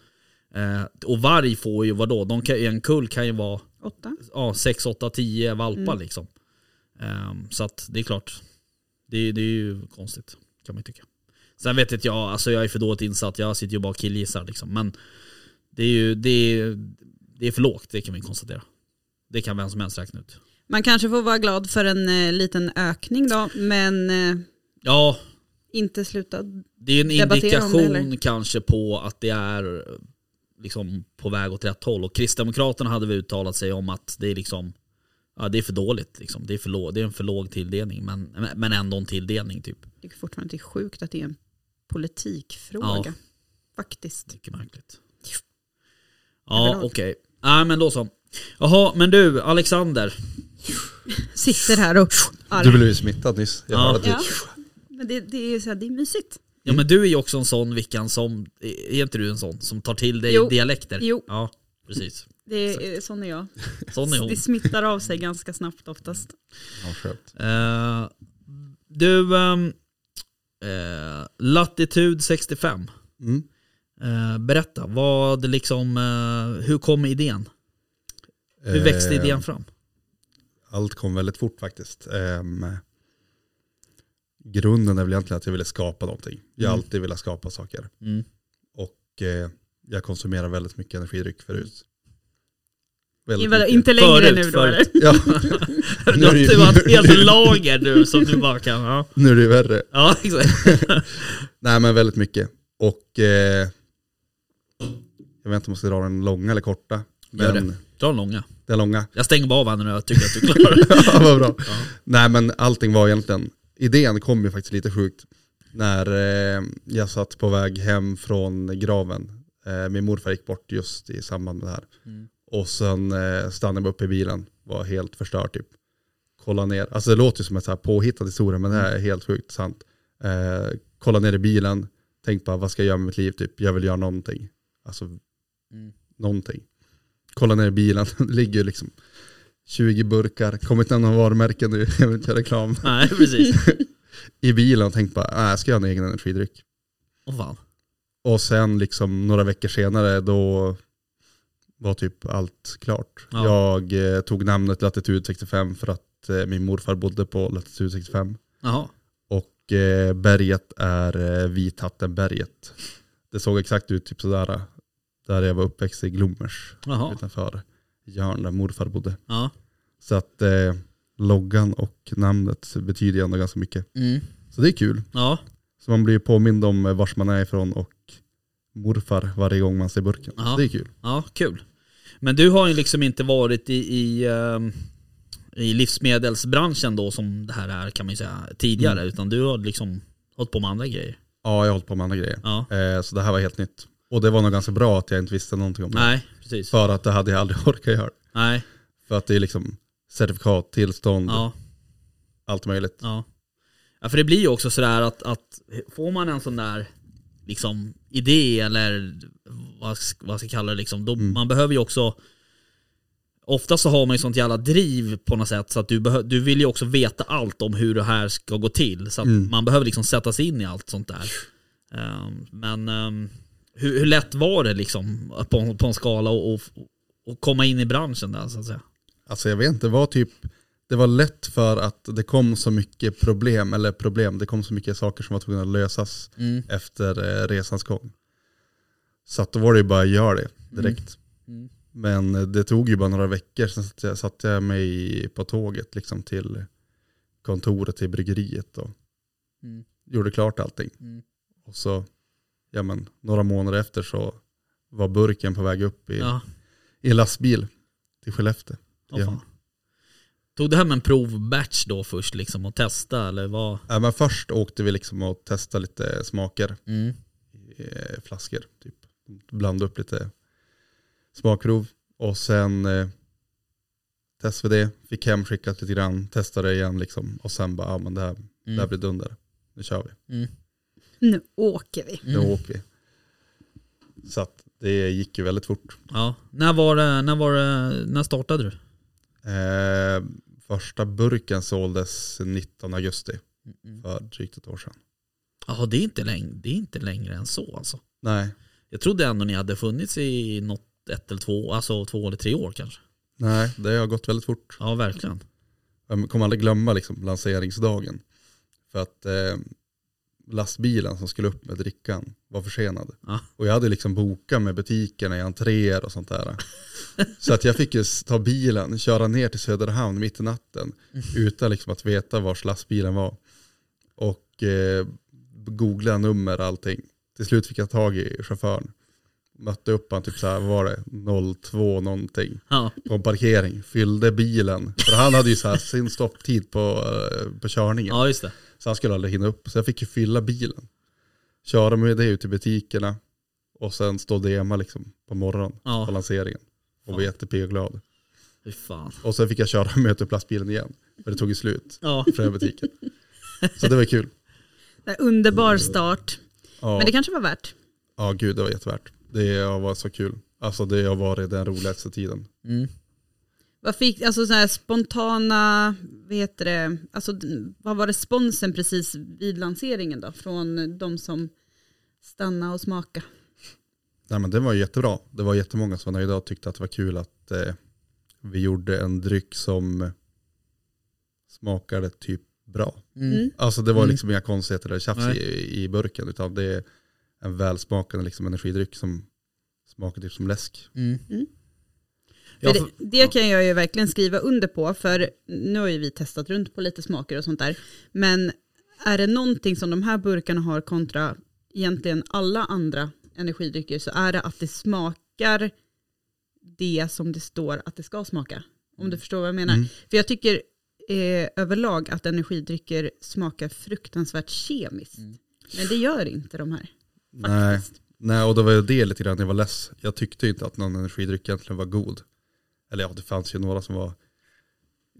Eh, och varg får ju vadå? De kan, en kull kan ju vara Åtta. ja, 6, 8, 10 valpar liksom. Ehm, så att det är klart, det, det är ju konstigt kan man ju tycka. Sen vet inte jag, alltså jag är för dåligt insatt, jag sitter ju bara och killgissar liksom. Men det är ju det är, det är för lågt, det kan vi konstatera. Det kan vem som helst räkna ut. Man kanske får vara glad för en eh, liten ökning då, men eh, Ja, inte sluta. det är en indikation kanske på att det är eh, liksom på väg åt rätt håll. Och Kristdemokraterna hade väl uttalat sig om att det är liksom Ja det är för dåligt liksom. Det är, för låg, det är en för låg tilldelning men, men ändå en tilldelning typ. Fortfarande det är sjukt att det är en politikfråga. Ja. Faktiskt. Mycket märkligt. Ja okej. Nej men då så. Jaha men du Alexander. Sitter här och... Du blev ju smittad nyss. Jag Ja. Ja. Men det, det är så här, det är mysigt. Ja men du är ju också en sån Vickan som, är inte du en sån som tar till dig Jo. dialekter? Jo. Ja precis. Det är, sån är jag. Sån är hon. Det smittar av sig ganska snabbt oftast. Ja, skönt. Eh, du, um, uh, Latitud 65. Mm. Eh, berätta, vad liksom, eh, hur kom idén? Hur växte Eh, idén fram? Allt kom väldigt fort faktiskt. Ehm, grunden är väl egentligen att jag ville skapa någonting. Jag har Mm. alltid velat skapa saker. Mm. Och eh, jag konsumerar väldigt mycket energidryck förut. Väldigt inte längre Förut, nu då förut. eller? Ja, har är det du har ett helt lager du som du bara kan, ja. nu är det ju värre. Ja exakt. Nej men väldigt mycket. Och eh, jag vet inte om jag ska dra den långa eller korta. Gör Men det. Dra den långa. den långa. Jag stänger bara av henne när jag tycker att du är klar. ja, vad bra. Ja. Nej men allting var egentligen, idén kom ju faktiskt lite sjukt. När eh, jag satt på väg hem från graven. Eh, min morfar gick bort just i samband med det här. Mm. Och sen eh, stannade jag upp i bilen, var helt förstörd typ. Kolla ner, alltså det låter ju som en så här påhittad historia men det här är helt sjukt sant. Eh, kolla ner i bilen, tänk bara vad ska jag göra med mitt liv typ, jag vill göra någonting. Alltså Mm. någonting. Kolla ner i bilen, det ligger ju liksom 20 burkar, kommer inte nämna varumärken nu, jag vill inte göra reklam. Nej precis. I bilen och tänkt bara, äh, jag ska göra en egen energidryck. Åh fan. Och sen liksom några veckor senare då var typ allt klart. Ja. Jag eh, tog namnet Latitud 65 för att eh, min morfar bodde på Latitud 65. Jaha. Och eh, berget är eh, Vithattenberget. Det såg exakt ut typ sådär. Där jag var uppväxt i Glommers Jaha. utanför Jörn där morfar bodde. Ja. Så att eh, loggan och namnet betyder ju ändå ganska mycket. Mm. Så det är kul. Ja. Så man blir påmind om eh, vars man är ifrån och morfar varje gång man ser burken. Ja. Det är kul. Ja, kul. Men du har ju liksom inte varit i, i, ehm, i livsmedelsbranschen då som det här är kan man ju säga tidigare. Mm. Utan du har liksom hållit på med andra grejer. Ja, jag har hållit på med andra grejer. Ja. Eh, så det här var helt nytt. Och det var nog ganska bra att jag inte visste någonting om det. Nej, precis. För att det hade jag aldrig orkat göra. Nej. För att det är liksom certifikat, tillstånd, Ja. allt möjligt. Ja. ja, för det blir ju också sådär att, att får man en sån där liksom idé eller vad, vad ska jag kalla det liksom, då, Mm. man behöver ju också Ofta så har man ju sånt jävla driv på något sätt så att du, du vill ju också veta allt om hur det här ska gå till. Så att Mm. man behöver liksom sätta sig in i allt sånt där. Ehm, men ehm, hur, hur lätt var det liksom på, på en skala och, och, och komma in i branschen där så att säga? Alltså jag vet inte, det var typ det var lätt för att det kom så mycket problem, eller problem, det kom så mycket saker som var tvungna att lösas Mm. efter eh, resans gång. Så att då var det ju bara att göra det direkt. Mm. Men eh, det tog ju bara några veckor, sen satte jag, satte jag mig på tåget liksom till kontoret till bryggeriet och Mm. gjorde klart allting. Mm. Och så, ja men några månader efter så var burken på väg upp i, Ja, i lastbil till Skellefteå. oh. Tog du hem en provbatch då först liksom och testa eller vad? Ja, men först åkte vi liksom och testade lite smaker Mm. i eh, flaskor. Typ. Blanda upp lite smakprov. Och sen eh, testade vi det, fick hemskickat lite grann, testade det igen liksom. Och sen bara, ja men det här, det här Mm. blir dunder. Nu kör vi, Mm. Nu åker vi. nu Mm. åker vi. Så att det gick ju väldigt fort. Ja. När var det, när var det, när startade du? Eh, första burken såldes 19 augusti Mm. för drygt ett år sedan. Ja, det är inte, läng- det är inte längre än så alltså. Nej, Jag trodde ändå ni hade funnits i något ett eller två, alltså två eller tre år kanske. nej, det har gått väldigt fort. Ja, verkligen. Jag kommer aldrig glömma liksom lanseringsdagen. För att eh, lastbilen som skulle upp med drickan var försenad. Ja. Och jag hade liksom bokat med butikerna i entréer och sånt där. Så att jag fick ju ta bilen, köra ner till Söderhamn mitt i natten. Utan liksom att veta vars lastbilen var. Och eh, googla nummer och allting. Till slut fick jag tag i chauffören. Mötte upp han typ så här, vad var det, 02 någonting Ja. på en parkering, fyllde bilen. För han hade ju så här sin stopptid på, eh, på körningen. ja, just det. Så han skulle aldrig hinna upp. Så jag fick ju fylla bilen. Köra med det ut till butikerna. Och sen stå och DMa liksom på morgonen på Ja, lanseringen. Och var jättepigg och glad. fy fan. Och sen fick jag köra och möta upp lastbilen igen. För det tog ju slut Ja. för den butiken. Så det var kul. Det Underbar start. Ja, Men det kanske var värt. ja gud det var jättevärt. Det var så kul. Alltså det har varit den roligaste tiden. Mm. Vad fick, alltså så här spontana, vad heter det, alltså vad var responsen precis vid lanseringen då? Från de som stannade och smaka. Nej men det var jättebra. Det var jättemånga som var nöjda och tyckte att det var kul att eh, vi gjorde en dryck som smakade typ bra. Mm. Mm. Alltså det var Mm. liksom inga konstigheter eller tjafs i, i burken utan det är en välsmakande liksom energidryck som smakar typ som läsk. Mm. Mm. Ja, För för, det, det kan jag ju verkligen skriva under på, för nu har ju vi testat runt på lite smaker och sånt där. Men är det någonting som de här burkarna har kontra egentligen alla andra energidrycker så är det att det smakar det som det står att det ska smaka. Om du förstår vad jag menar. Mm. För jag tycker eh, överlag att energidrycker smakar fruktansvärt kemiskt. Mm. Men det gör inte de här. Nej. Faktiskt. Nej, och det var ju det lite grann jag var less. Jag tyckte inte att någon energidryck egentligen var god. Eller ja, det fanns ju några som var,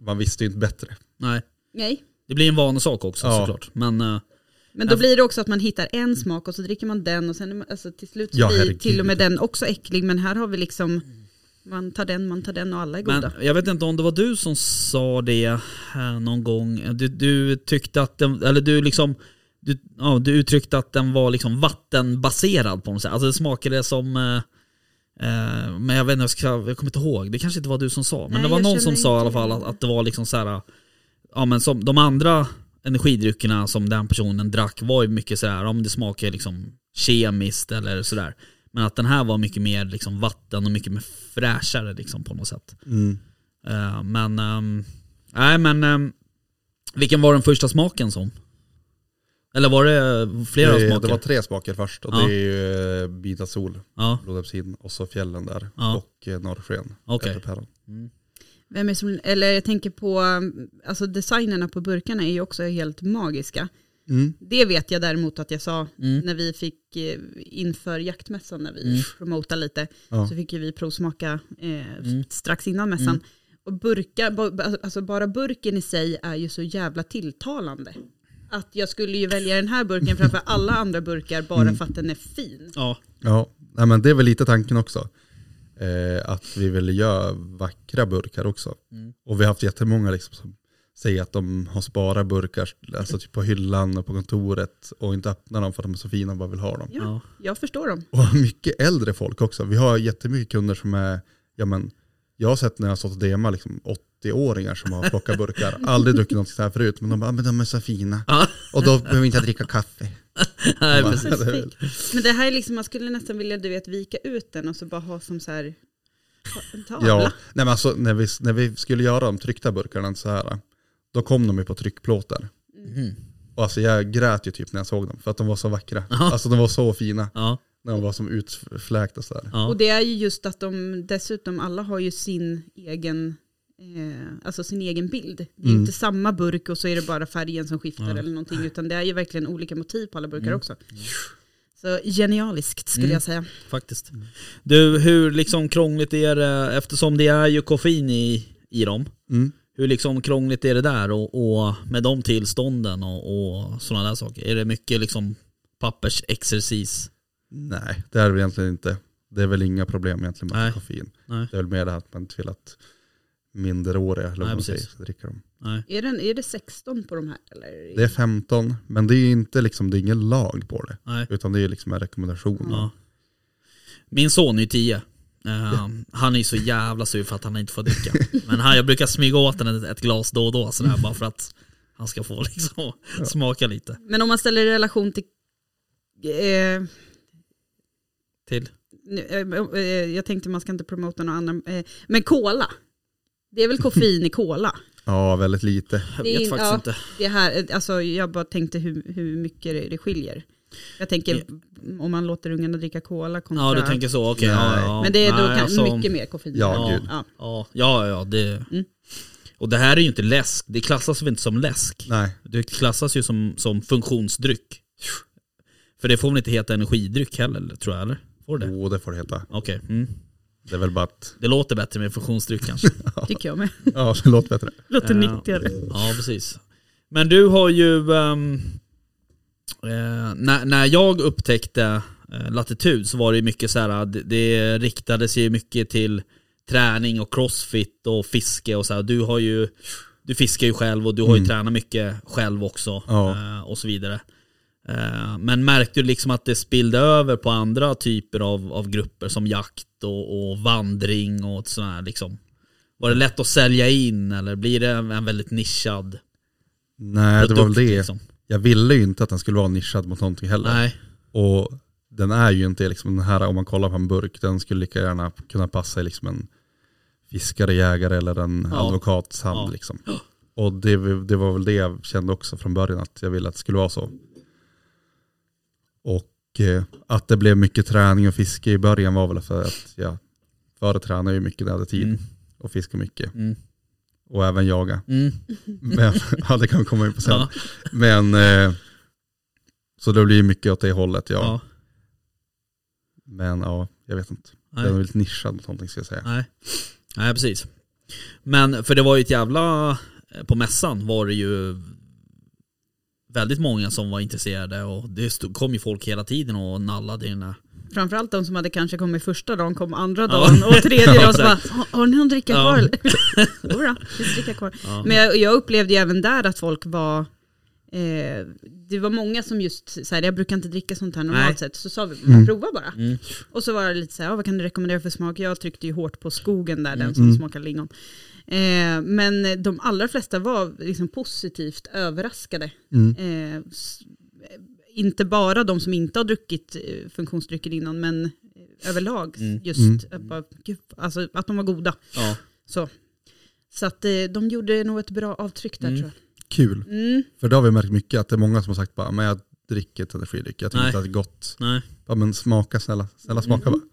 man visste ju inte bättre. nej. Nej. Det blir en vanesak också Ja. såklart. Men eh, Men då Ja. blir det också att man hittar en smak och så dricker man den och sen alltså till slut så Ja, blir herregud. till och med den också äcklig. Men här har vi liksom, man tar den, man tar den och alla är Men goda. jag vet inte om det var du som sa det eh, någon gång. Du, du tyckte att den, eller du liksom, du, ja, du uttryckte att den var liksom vattenbaserad på något sätt. Alltså det smakade som, eh, men jag vet inte, jag, ska, jag kommer inte ihåg. Det kanske inte var du som sa. Men Nej, det var någon som sa i alla fall att, att det var liksom så här, ja men som de andra energidryckerna som den personen drack var ju mycket sådär, om det smakar liksom kemiskt eller sådär. Men att den här var mycket mer liksom vatten och mycket mer fräschare liksom på något sätt. Eh, men, ehm, nej men, ehm, vilken var den första smaken som? Eller var det flera det, smaker? det var tre smaker först och Ja. det är ju eh, Bita Sol, Ja, blodepsin och så fjällen där. Ja. Och eh, Norrsken, äppelpäron. mm. Vem är som, eller jag tänker på, alltså designerna på burkarna är ju också helt magiska. Mm. Det vet jag däremot att jag sa Mm. när vi fick eh, inför jaktmässan när vi Mm. promotade lite. Ja. Så fick ju vi provsmaka eh, Mm. strax innan mässan. Mm. Och burkar, alltså bara burken i sig är ju så jävla tilltalande. Att jag skulle ju välja den här burken framför alla andra burkar bara Mm. för att den är fin. ja. Ja, nej, men det är väl lite tanken också. Eh, att vi vill göra vackra burkar också. Mm. Och vi har haft jättemånga liksom som säger att de har sparat burkar alltså typ på hyllan och på kontoret och inte öppnar dem för att de är så fina och bara vill ha dem. Ja, ja. jag förstår dem. Och mycket äldre folk också. Vi har jättemycket kunder som är, ja men, jag har sett när jag har stått och demat liksom 80-åringar som har plockat burkar. Aldrig druckit något så här förut, men de bara, "Ah, men de är så fina. Ja. Och då behöver inte jag dricka kaffe. Nej, Ja, precis. det Men det här är liksom, man skulle nästan vilja du vet, vika ut den och så bara ha som så här en tavla. Ja, nej men alltså när vi, när vi skulle göra de tryckta burkarna så här, då kom de ju på tryckplåtar. Mhm. Och alltså jag grät ju typ när jag såg dem, för att de var så vackra. Ja. Alltså de var så fina, Ja, när de var som utfläkta sådär. ja. Och det är ju just att de dessutom alla har ju sin egen eh, alltså sin egen bild. Det är Mm. inte samma burk och så är det bara färgen som skiftar Ja. eller någonting utan det är ju verkligen olika motiv på alla burkar Mm. också. Så genialiskt skulle Mm. jag säga. faktiskt. Du, hur liksom krångligt är det, eftersom det är ju koffein i, i dem, Mm. hur liksom krångligt är det där och, och med de tillstånden och, och sådana där saker? Är det mycket liksom pappersexercis? Nej, det är det egentligen inte. Det är väl inga problem egentligen med Nej. koffein. Nej, Det är väl mer det här att man inte vill att minderåriga, eller Nej, man säger, precis. ska dricka dem. nej. Är, den, är det 16 på de här? Eller? Det är 15, men det är inte liksom, det är ingen lag på det. nej. Utan det är liksom en rekommendation. Ja. Min son är ju 10. Eh, Han är ju så jävla sur för att han inte får dricka. Men han, jag brukar smyga åt honom ett, ett glas då och då sådär, bara för att han ska få liksom smaka lite. Men om man ställer i relation till eh, Till. nu, eh, eh, jag tänkte man ska inte promota någon annan, eh, men cola. Det är väl koffein i cola? Ja, väldigt lite. Jag vet faktiskt ja. inte. Det här, alltså jag bara tänkte hur, hur mycket det, skiljer. Jag tänker om man låter ungarna dricka cola kontra... Ja du tänker så, okej. ja, Nej. ja. men det är då Nej, kan, alltså, mycket mer koffein. Ja, Ja. gud. Ja. Ja, ja, ja det... Mm. Och det här är ju inte läsk, det klassas väl inte som läsk? Nej, Det klassas ju som, som funktionsdryck. För det får väl inte heta energidryck heller, eller- tror jag, eller? Får det? oh, det får det heta. Okej, mm. Det är väl bara att, det låter bättre med funktionsdryck kanske. Tycker jag med. ja det låter bättre. Låter Ja. nyttigare. Ja, precis. Men du har ju, eh, när, när jag upptäckte eh, latitud så var det ju mycket så här, det, det riktades ju mycket till träning och crossfit och fiske och så här. Du har ju, du fiskar ju själv och du har ju Mm. tränat mycket själv också Ja. eh, och så vidare. Eh, men märkte du liksom att det spillde över på andra typer av, av grupper som jakt och, och vandring och sådär liksom? Var det lätt att sälja in eller blir det en, väldigt nischad Nej, det var väl produkt, det. Liksom? Jag ville ju inte att den skulle vara nischad mot någonting heller. Nej, Och den är ju inte liksom den här, om man kollar på en burk, den skulle lika gärna kunna passa i liksom en fiskare, jägare eller en Ja. advokats hand. Ja. Liksom. Och det, det var väl det jag kände också från början, att jag ville att det skulle vara så. Och eh, att det blev mycket träning och fiske i början var väl för att jag förr tränade ju mycket när jag hade tid Mm. och fiska mycket. Mm. Och även jaga. Mm. Men, ja, det kan vi komma in på sen. Ja. Men eh, så det blir mycket åt det hållet, ja. Ja. Men ja, jag vet inte. Nej. Den är väldigt nischad mot någonting ska jag säga. Nej. Nej, precis. Men för det var ju ett jävla... På mässan var det ju väldigt många som var intresserade och det stod, kom ju folk hela tiden och nallade i den. Framförallt de som hade kanske kommit första dagen kom andra Ja. dagen och tredje Ja, dagen så bara. "Har- ni någon dricka Ja. kvar eller? Jodå, vi dricka kvar. Ja. Men jag, jag upplevde ju även där att folk var, eh, det var många som just, så här, jag brukar inte dricka sånt här normalt Nej. sett, så sa vi, Mm. prova bara. Mm. Och så var det lite så här, "Ja, vad kan du rekommendera för smak? Jag tryckte ju hårt på skogen där, den Mm. som Mm. smakar lingon. Eh, men de allra flesta var liksom positivt överraskade. Mm. Eh, eh, inte bara de som inte har druckit eh, funktionsdrycker innan, men eh, överlag Mm. just Mm. Att, bara, gud, alltså, att de var goda. Ja. Så, så att eh, de gjorde nog ett bra avtryck där Mm. tror Kul. jag. Mm. För då har vi märkt mycket att det är många som har sagt bara, men jag dricker inte energidryck, jag tycker Nej. inte att det är gott. Nej. Ja men smaka snälla, snälla smaka Mm. bara.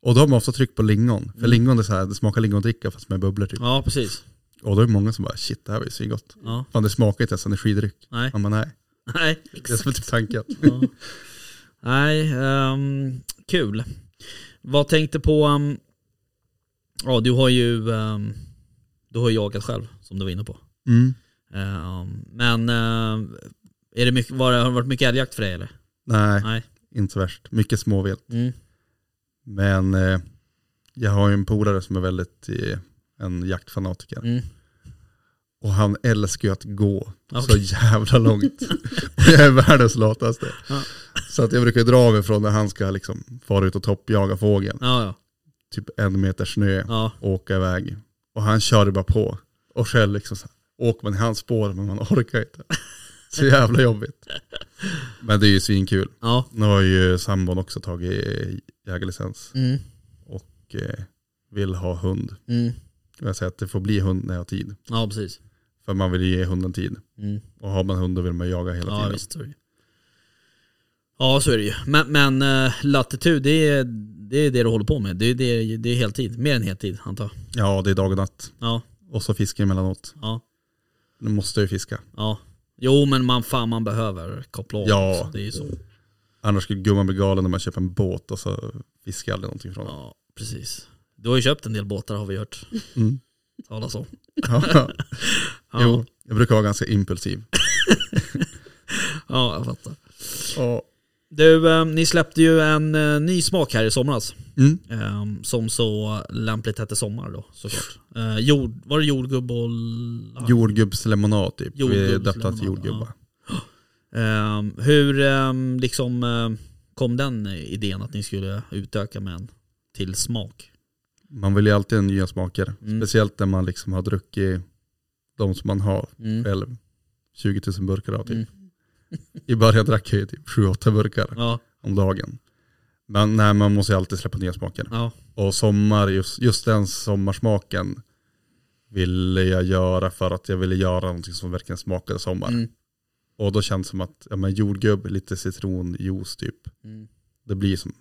Och då har man ofta tryckt på lingon. För Mm. lingon är så här, det smakar lingondricka fast med bubblor typ. Ja, precis. Och då är det många som bara, shit det här var ju svingott. Ja. Fan det smakar inte ens energidryck. Nej. Man bara, nej, Nej. det är som typ tanken. Ja. Nej, ehm, kul. Vad tänkte på, um, ja du har ju, um, du har jagat själv som du var inne på. Mm. Men ehm, är det mycket, var har det varit mycket älgjakt för dig eller? Nej, Nej. inte så värst. Mycket småvilt. Mm. Men eh, jag har ju en polare som är väldigt eh, en jaktfanatiker. Mm. Och han älskar ju att gå så Okej. jävla långt. och jag är världens lataste. Ja. Så att jag brukar dra mig från när han ska liksom fara ut och toppjaga fågeln. Ja, ja. Typ en meter snö ja. och åka iväg. Och han kör bara på. Och själv liksom så här, åker man i hans spår men man orkar inte. Så jävla jobbigt. Men det är ju svinkul. ja. Nu har ju sambon också tagit jägarlicens. Mm. Och eh, vill ha hund. Mm. Jag säger att det får bli hund när jag har tid. Ja, precis. För man vill ge hunden tid. Mm. Och har man hund då vill man jaga hela Ja, tiden. visst så är det. Ja, så är det ju. Men, men uh, latitud, det är, det är det du håller på med. Det är, det är, det är heltid. Mer än heltid, antar jag. Ja, det är dag och natt. Ja, Och så fiskar emellanåt. ja, Nu måste jag ju fiska. ja. Jo, men man, fan, man behöver koppla av. Ja. Det är ju så. Annars skulle gumman bli galen när man köper en båt och så fiskar aldrig någonting från den. Ja, precis. Du har ju köpt en del båtar har vi hört Mm. talas om. Ja. Ja, Jo, jag brukar vara ganska impulsiv. ja jag fattar. Ja. Du, eh, ni släppte ju en eh, ny smak här i somras. Mm. Eh, som så lämpligt hette sommar då såklart. Eh, jord, var det jordgubb och... Jordgubbslemonad typ. Vi Jordgubbslemonad, döpte till jordgubbar. Eh, hur eh, liksom eh, kom den idén att ni skulle utöka med en till smak? Man vill ju alltid ha nya smaker. Mm. Speciellt när man liksom har druckit de som man har Mm. själv. 20 000 burkar av typ. Mm. I början drack jag ju typ 7-8 burkar Ja, om dagen. Men nej, man måste ju alltid släppa nya smaker. ja, Och sommar, just, just den sommarsmaken ville jag göra för att jag ville göra någonting som verkligen smakade sommar. mm, Och då känns det som att ja, men jordgubb, lite citronjuice typ. mm, Det blir som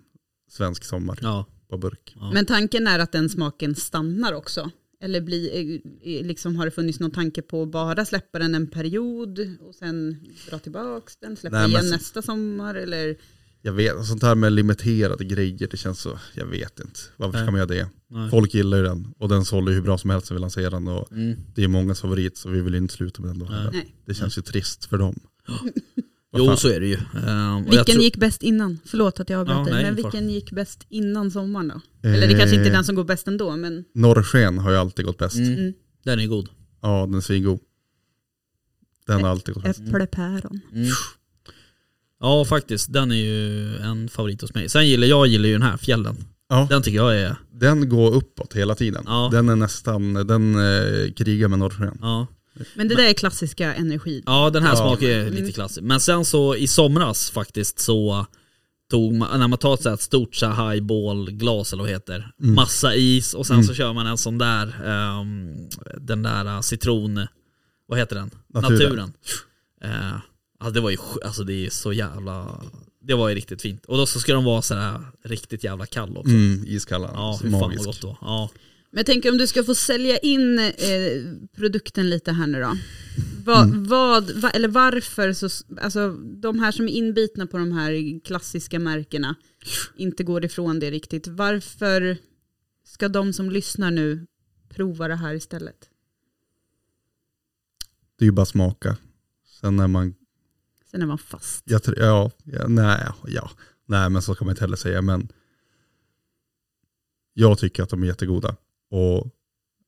svensk sommar ja, på burk. ja. Men tanken är att den smaken stannar också? Eller blir, eh, liksom, har det funnits någon tanke på att bara släppa den en period och sen dra tillbaka den, släppa Nej, igen så- nästa sommar? Eller? Jag vet, sånt här med limiterade grejer, det känns så, jag vet inte. Varför ska man göra det? Nej. Folk gillar ju den och den sålde ju hur bra som helst när vi lanserade den och Mm. det är mångas favorit så vi vill inte sluta med den då. Nej. Det känns ju trist för dem. Jo så är det ju. Eh, jag Vilken tror- gick bäst innan? Förlåt att jag avbröt Ja, dig, men far. vilken gick bäst innan sommaren då? Eller det kanske inte är den som går bäst ändå, men Eh, Norrsken har ju alltid gått bäst. Mm. Mm. Den är god. Ja, den är svingod. Den har alltid gått bäst. äpplepäron. Mm. Ja faktiskt, den är ju en favorit hos mig. Sen gillar jag gillar ju den här, fjällen. Ja, Den tycker jag är, den går uppåt hela tiden. Ja. Den är nästan, den eh, krigar med norrsken. ja. Men det där är klassiska energi. Ja den här Ja. smakar ju Mm. lite klassisk. Men sen så i somras faktiskt så tog man, när man tar ett så här stort så här highball-glas eller vad det heter, Mm. massa is och sen Mm. så kör man en sån där, ehm, den där uh, citron, vad heter den? Naturen. Naturen. Eh, alltså det var ju, alltså det är så jävla, det var ju riktigt fint. Och då så ska de vara så här riktigt jävla kall också. Mm, iskalla. Ja, fy fan vad gott då. Ja. Men jag tänker om du ska få sälja in eh, produkten lite här nu då. Va, Mm. vad, va, eller varför, så, alltså de här som är inbitna på de här klassiska märkena inte går ifrån det riktigt. Varför ska de som lyssnar nu prova det här istället? Det är ju bara smaka. Sen när man, Sen är man fast. jag, tror- ja, ja, nej, ja, nej men så kan man inte heller säga. Men jag tycker att de är jättegoda. Och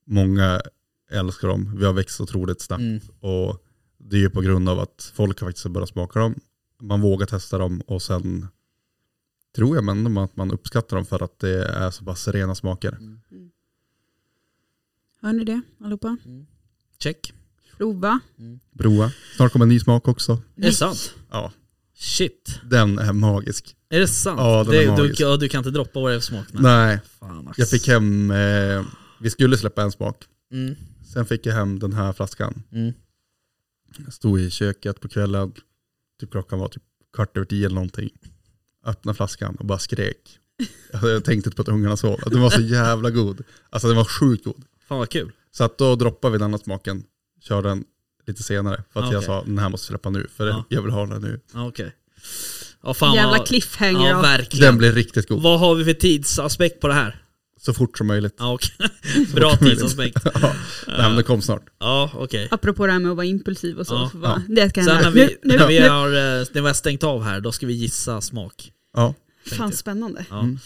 många älskar dem. Vi har växt otroligt snabbt. Mm. Och det är ju på grund av att folk har faktiskt börjat smaka dem. Man vågar testa dem och sen tror jag men att man uppskattar dem för att det är så pass rena smaker. Hör ni det allihopa? Check. Prova. Broa. Snart kommer en ny smak också. Är det sant? Ja, Shit. den är magisk. Är det sant? Ja, den är det, du, magisk. ja, du kan inte droppa vad det är för smak? Nej. Nej, Fan, jag fick hem, eh, vi skulle släppa en smak. Mm. Sen fick jag hem den här flaskan. Mm. Jag stod i köket på kvällen, typ klockan var typ kvart över tio eller någonting. Öppnade flaskan och bara skrek. Jag tänkte inte på att ungarna sov. Den var så jävla god. Alltså den var sjukt god. Fan vad kul. Så att då droppade vi den andra smaken, körde den lite senare. För att Ah, jag okej. sa den här måste jag släppa nu, för Ja. jag vill ha den nu. Ja, fan Jävla cliffhanger. Ja, verkligen. Den blir riktigt god. Vad har vi för tidsaspekt på det här? Så fort som möjligt. Ja, okej. Bra tidsaspekt. ja. Nej, men kom snart. Ja, okej. Apropå det här med att vara impulsiv och så. Ja, så bara, ja. Det ska Sen hända. när vi, Nu, nu, när, vi nu. har, eh, när vi har stängt av här, då ska vi gissa smak. Ja. Fan spännande. Ja, Mm.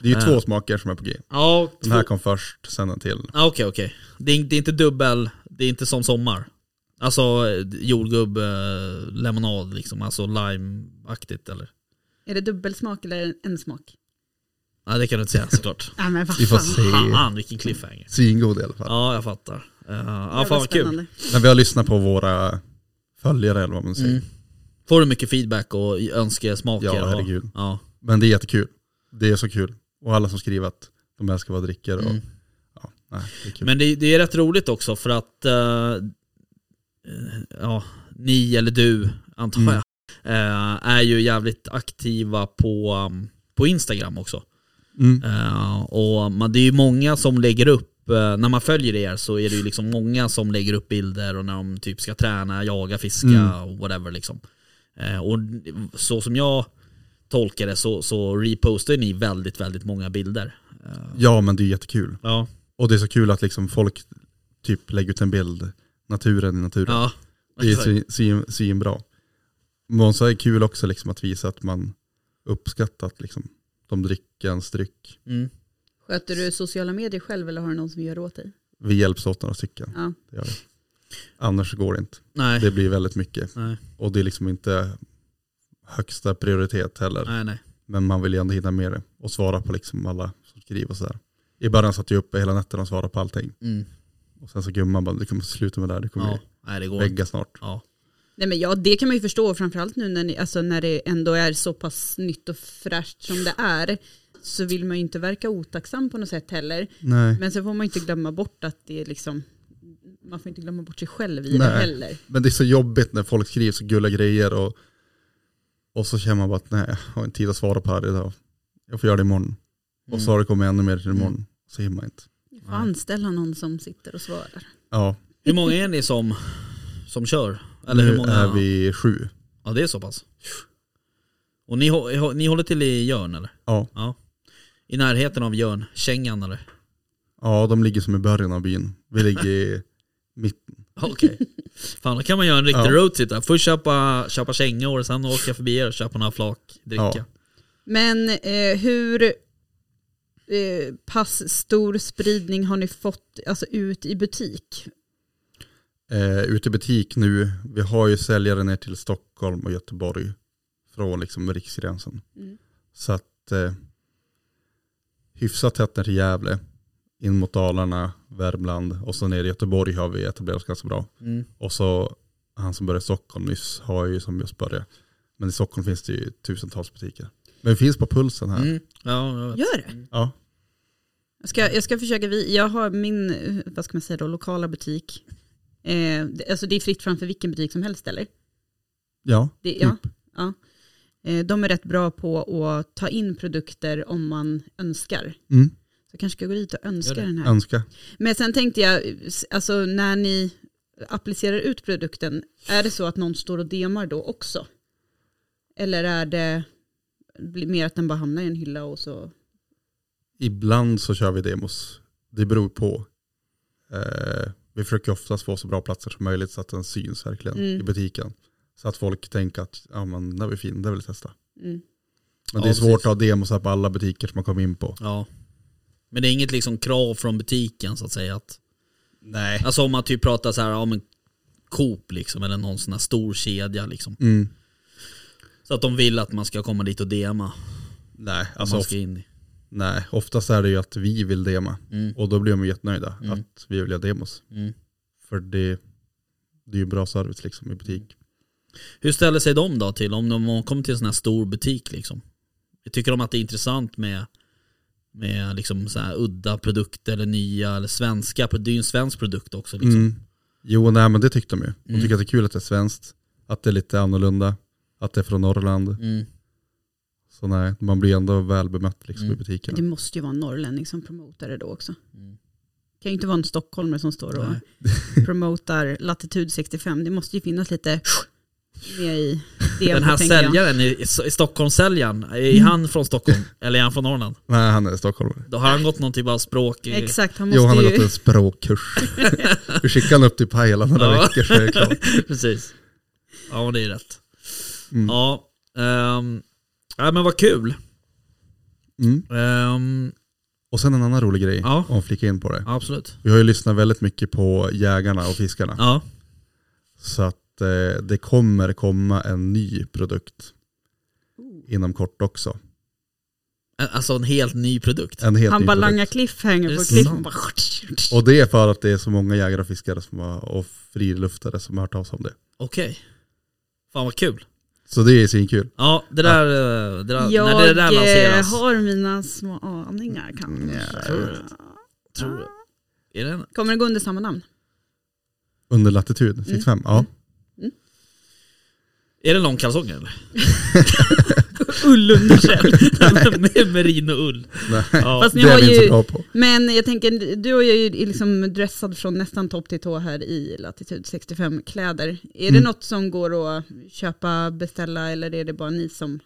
Det är ju Äh. två smaker som är på G. ja Den här kom först, sen en till. Okej, okej. Det, är- det är inte dubbel, det är inte som sommar. Alltså jordgubb, eh, lemonad liksom, alltså lime-aktigt eller? Är det dubbelsmak eller en smak? Ja det kan du inte säga såklart. Ja, men vad Vi får se. Fan vilken cliffhanger. Svingod i alla fall. Ja jag fattar. Uh, ja fan vad kul. Men vi har lyssnat på våra följare eller vad man säger. Mm. Får du mycket feedback och önskesmaker? Ja, och- herregud. Ja. Men det är jättekul. Det är så kul. Och alla som skriver att de älskar vad jag dricker. Och Mm. Nej, det. Men det, det är rätt roligt också för att eh, ja, ni eller du, antar Mm. jag, eh, är ju jävligt aktiva på, um, på Instagram också. Mm. Eh, och man, det är ju många som lägger upp, eh, när man följer er så är det ju liksom många som lägger upp bilder och när de typ ska träna, jaga, fiska Mm. och whatever liksom. Eh, och så som jag tolkar det så, så repostar ni väldigt, väldigt många bilder. Ja men det är jättekul. ja. Och det är så kul att liksom folk typ lägger ut en bild, naturen i naturen. ja. det är svin, svin, svinbra. Men så är det kul också liksom att visa att man uppskattar att liksom, de dricker ens dryck. Mm. Sköter du sociala medier själv eller har du någon som gör åt dig? Vi hjälps åt några stycken. Ja. Det gör vi. Annars går det inte. Nej. Det blir väldigt mycket. Nej. Och det är liksom inte högsta prioritet heller. nej, nej. Men man vill ju ändå hinna med det och svara på liksom alla som skriver och sådär. I början satt jag uppe hela nätterna och svarade på allting. Mm. Och sen så gumman bara, du kommer sluta med det här, du kommer Ja. Nej, det går vägga snart. Ja. Nej men ja, det kan man ju förstå, framförallt nu när, ni, alltså när det ändå är så pass nytt och fräscht som det är. Så vill man ju inte verka otacksam på något sätt heller. Nej. Men sen får man inte glömma bort att det är liksom, man får inte glömma bort sig själv i det Nej. heller. Men det är så jobbigt när folk skriver så gulliga grejer och, och så känner man bara att nej, jag har inte tid att svara på det här idag. Jag får göra det imorgon. Och så har det kommit ännu mer till imorgon. Så hinner man inte. Jag får anställa någon som sitter och svarar. Ja, Hur många är ni som, som kör? Eller hur nu många? är vi sju. Ja det är så pass. Och ni, ni håller till i Jörn eller? Ja. Ja. I närheten av Jörn, Kängan eller? ja, de ligger som i början av byn. Vi ligger i mitten. Okej. Fan då kan man göra en riktig Ja. roadtrip där. Först köpa, köpa kängor, sen åka förbi er och köpa några flak dricka. Ja. Men eh, hur eh, pass stor spridning har ni fått alltså, ut i butik? Eh, ute i butik nu, vi har ju säljare ner till Stockholm och Göteborg. Från liksom riksgränsen. Mm. Så att eh, hyfsat tätt ner till Gävle. In mot Dalarna, Värmland och så ner i Göteborg har vi etablerat oss ganska bra. Mm. Och så han som började i Stockholm nyss har ju som just börjat. Men i Stockholm finns det ju tusentals butiker. Men vi finns på pulsen här. Mm. Ja, jag vet. Gör det? Ja. Jag ska, jag ska försöka, vi, jag har min, vad ska man säga då, lokala butik. Eh, det- alltså det är fritt framför vilken butik som helst eller? Ja, Det, ja, Typ. ja. Eh, de är rätt bra på att ta in produkter om man önskar. mm. Så jag kanske ska gå dit och önska det. den här. önska. Men sen tänkte jag, alltså när ni applicerar ut produkten, är det så att någon står och demar då också? Eller är det mer att den bara hamnar i en hylla och så? Ibland så kör vi demos. Det beror på. Eh, vi försöker oftast få så bra platser som möjligt så att den syns verkligen Mm. i butiken. Så att folk tänker att ja, men, den var fin, det vill jag testa. Mm. Men Ja, det är svårt precis. att ha demos här på alla butiker som man kommer in på. Ja. Men det är inget liksom krav från butiken så att säga att Nej. Alltså om man typ pratar så här om en Coop liksom eller någon sån här stor kedja liksom. Mm. Så att de vill att man ska komma dit och dema Nej, alltså, man of, ska in i. nej, oftast är det ju att vi vill dema. Mm. Och då blir de jättenöjda Mm. att vi vill göra demos. Mm. För det, det är ju bra service liksom i butik. Hur ställer sig de då till om de kommer till en sån här stor butik liksom? Tycker de att det är intressant med, med liksom så här udda produkter eller nya eller svenska? Det är ju en svensk produkt också liksom. Mm. Jo, nej men det tyckte de ju. De Mm. tycker att det är kul att det är svenskt. Att det är lite annorlunda. Att det är från Norrland. Mm. Så nej, man blir ändå väl bemött liksom Mm. i butikerna. Det måste ju vara en norrlänning som promotar det då också. Mm. Det kan ju inte vara en stockholmare som står och Nej. promotar latitud 65. Det måste ju finnas lite med i det. Den här säljaren, i, i Stockholmssäljaren, är han från Stockholm? eller är han från Norrland? Nej, han är stockholmare. Då har han gått någon typ av språk i... Exakt, han måste Jo, han har gått ju... en språkkurs. Vi skickar han upp till Pajala några Ja. veckor så är det klart. Precis. Ja, det är rätt. Mm. Ja, ehm, ja men vad kul. Mm. Ehm, Och sen en annan rolig grej, Ja. om flika in på det. absolut. Vi har ju lyssnat väldigt mycket på jägarna och fiskarna. Ja, Så att eh, det kommer komma en ny produkt inom kort också. alltså en helt ny produkt. En helt Han ny bara produkt. langar cliffhanger på det cliff. sant? Och det är för att det är så många jägare och fiskare som har, och friluftare som har hört av sig om det. Okej. Fan vad kul. Så det är svinkul. Ja, det där, eh, det där Jag när det där eh, lanseras. har mina små aningar kanske. Ja, tror det. Tror det. Är det en? Kommer den gå under samma namn? Under latitud, 65? Ja. Är det långkalsonger eller? Ullunderkäll. Med merino-ull. Ja. Fast ni det är har vi inte så ju, bra på. men jag tänker, du är ju liksom dressad från nästan topp till tå här i Latitud 65 kläder. Är det Mm. något som går att köpa, beställa eller är det bara ni som...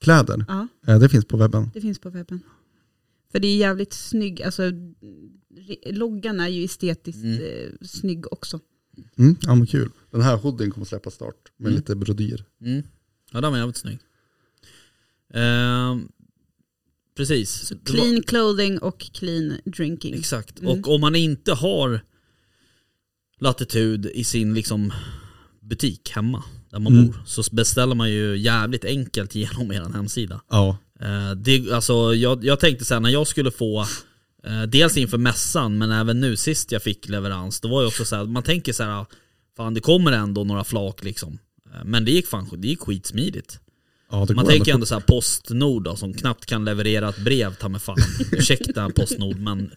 Kläder, Ja, eh, det finns på webben. det finns på webben. För det är jävligt snygg, alltså re- loggan är ju estetiskt Mm. eh, snygg också. Mm, ja men kul. Den här hoodien kommer släppa snart med Mm. lite brodyr. Mm. Ja den var jävligt snygg. Ehm, precis. Var- Clean clothing och clean drinking. Exakt. Mm. Och om man inte har latitud i sin liksom butik hemma där man Mm. bor så beställer man ju jävligt enkelt genom er hemsida. Ja, Eh, det, alltså, jag, jag tänkte så här, när jag skulle få eh, Dels inför mässan men även nu sist jag fick leverans Då var ju också så här, man tänker så här Fan det kommer ändå några flak liksom Eh, Men det gick fan det gick skitsmidigt ja Man tänker ändå ändå så här Postnord då, som knappt kan leverera ett brev ta mig fan Ursäkta Postnord men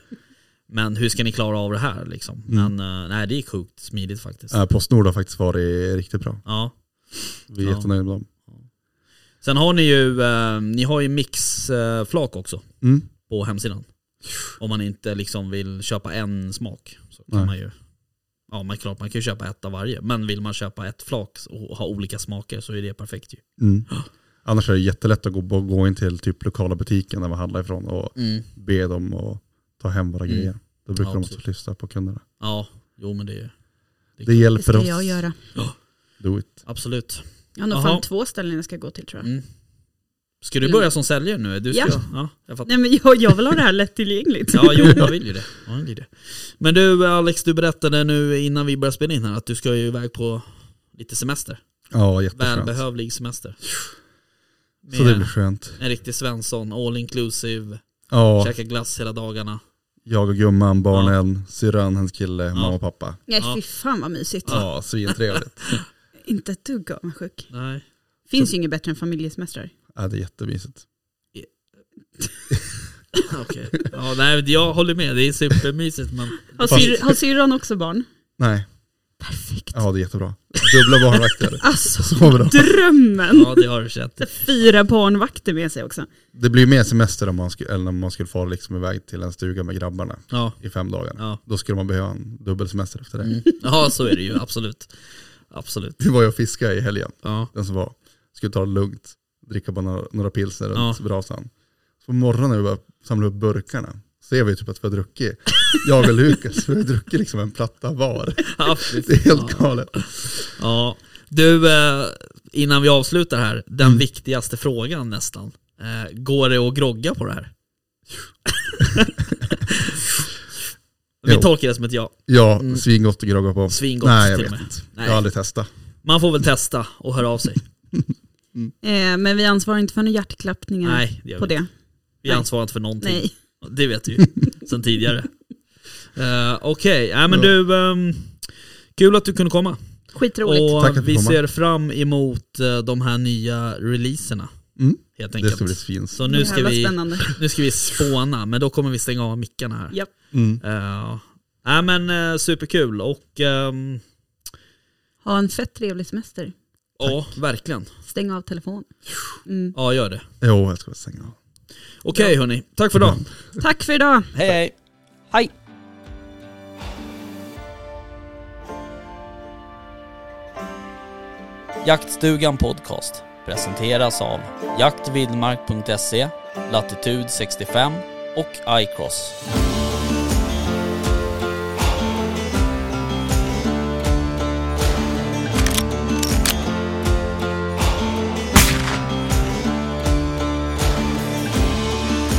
Men hur ska ni klara av det här liksom? Mm. Men eh, nej det gick sjukt smidigt faktiskt. Eh, Postnord har faktiskt varit riktigt bra. Ja Vi är Ja. jättenöjda med dem. Sen har ni ju, eh, ni har ju mixflak också Mm. på hemsidan. Om man inte liksom vill köpa en smak så kan Nej. man ju Ja man, klart, man kan ju köpa ett av varje Men vill man köpa ett flak och ha olika smaker så är det perfekt ju Mm. Annars är det jättelätt att gå, gå in till typ lokala butiken där man handlar ifrån och be dem att ta hem våra Mm. grejer. Då brukar Ja, de också lyssna på kunderna. Ja, jo men det är Det Det hjälper ska oss. jag göra. Do it. Absolut. Jag har nog fan två ställen jag ska gå till tror jag. Mm. Ska du börja som säljare nu? Du ska, Ja. ja. jag. Nej men jag, jag vill ha det här lättillgängligt. Ja, jo, jag vill ju det. Jag vill ju det. Men du Alex, du berättade nu innan vi började spela in här att du ska ju iväg på lite semester. Ja, jätteskönt. Välbehövlig semester. Så det blir skönt. en riktig Svensson, all inclusive, Ja, käka glass hela dagarna. jag och gumman, barnen, syrran, hennes kille, Ja. mamma och pappa. Nej Ja. fy fan vad mysigt. Ja, svintrevligt. Inte ett dugg avundsjuk. Nej. Finns ju inget bättre än familjesemestrar. Ja, det är jättemysigt. Okej. Ja, nej, jag håller med, det är supermysigt men... Har, Fast- syr, har syrran också barn? Nej, Perfekt. ja det är jättebra. Dubbla barnvakter. Alltså Så bra. drömmen! Ja, det har du sett. Fyra barnvakter med sig också. Det blir mer semester om man skulle, eller om man skulle få liksom iväg till en stuga med grabbarna Ja, i fem dagar. ja. Då skulle man behöva en dubbelsemester efter det. Mm. ja, så är det ju, absolut. Absolut. Vi var ju och fiskade i helgen, Ja. den som var. Skulle ta det lugnt, dricka bara några, några pilsner Ja. runt brasan. Så på morgonen när vi började samla upp burkarna, ser vi typ att vi har druckit, jag och Lukas, vi har druckit liksom en platta var. Ja, Det är helt galet. Ja, du, eh, innan vi avslutar här, den Mm. viktigaste frågan nästan. Eh, Går det att grogga på det här? vi Jo. tolkar det som ett ja. Ja, Mm. svingott att grogga på. Svingott Nej, jag till vet med. inte. Nej. Jag har aldrig testat. Man får väl testa och höra av sig. Eh, men vi ansvarar inte för några hjärtklappningar Nej, det på vi. det. Vi Nej. ansvarar inte för någonting. Nej. Det vet du ju sen tidigare. Uh, Okej, okay. men Ja. du, ehm, kul att du kunde komma. Skitroligt. Och Tack att vi komma. ser fram emot eh, de här nya releaserna. Mm. Helt Det enkelt. ska bli fint. Så nu ska, vi, spännande. nu ska vi spåna, men då kommer vi stänga av mickarna här. Japp. Mm. Uh, nej men eh, superkul och ehm, Ha en fett trevlig semester. ja, verkligen. Stäng av telefon. Mm. Ja, gör det. Jo, jag ska stänga av. Okej hörni, tack för idag. Tack för idag. Hej hej. Hej. Jaktstugan Podcast presenteras av jaktvildmark.se, Latitude 65 och iCross.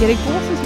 Il y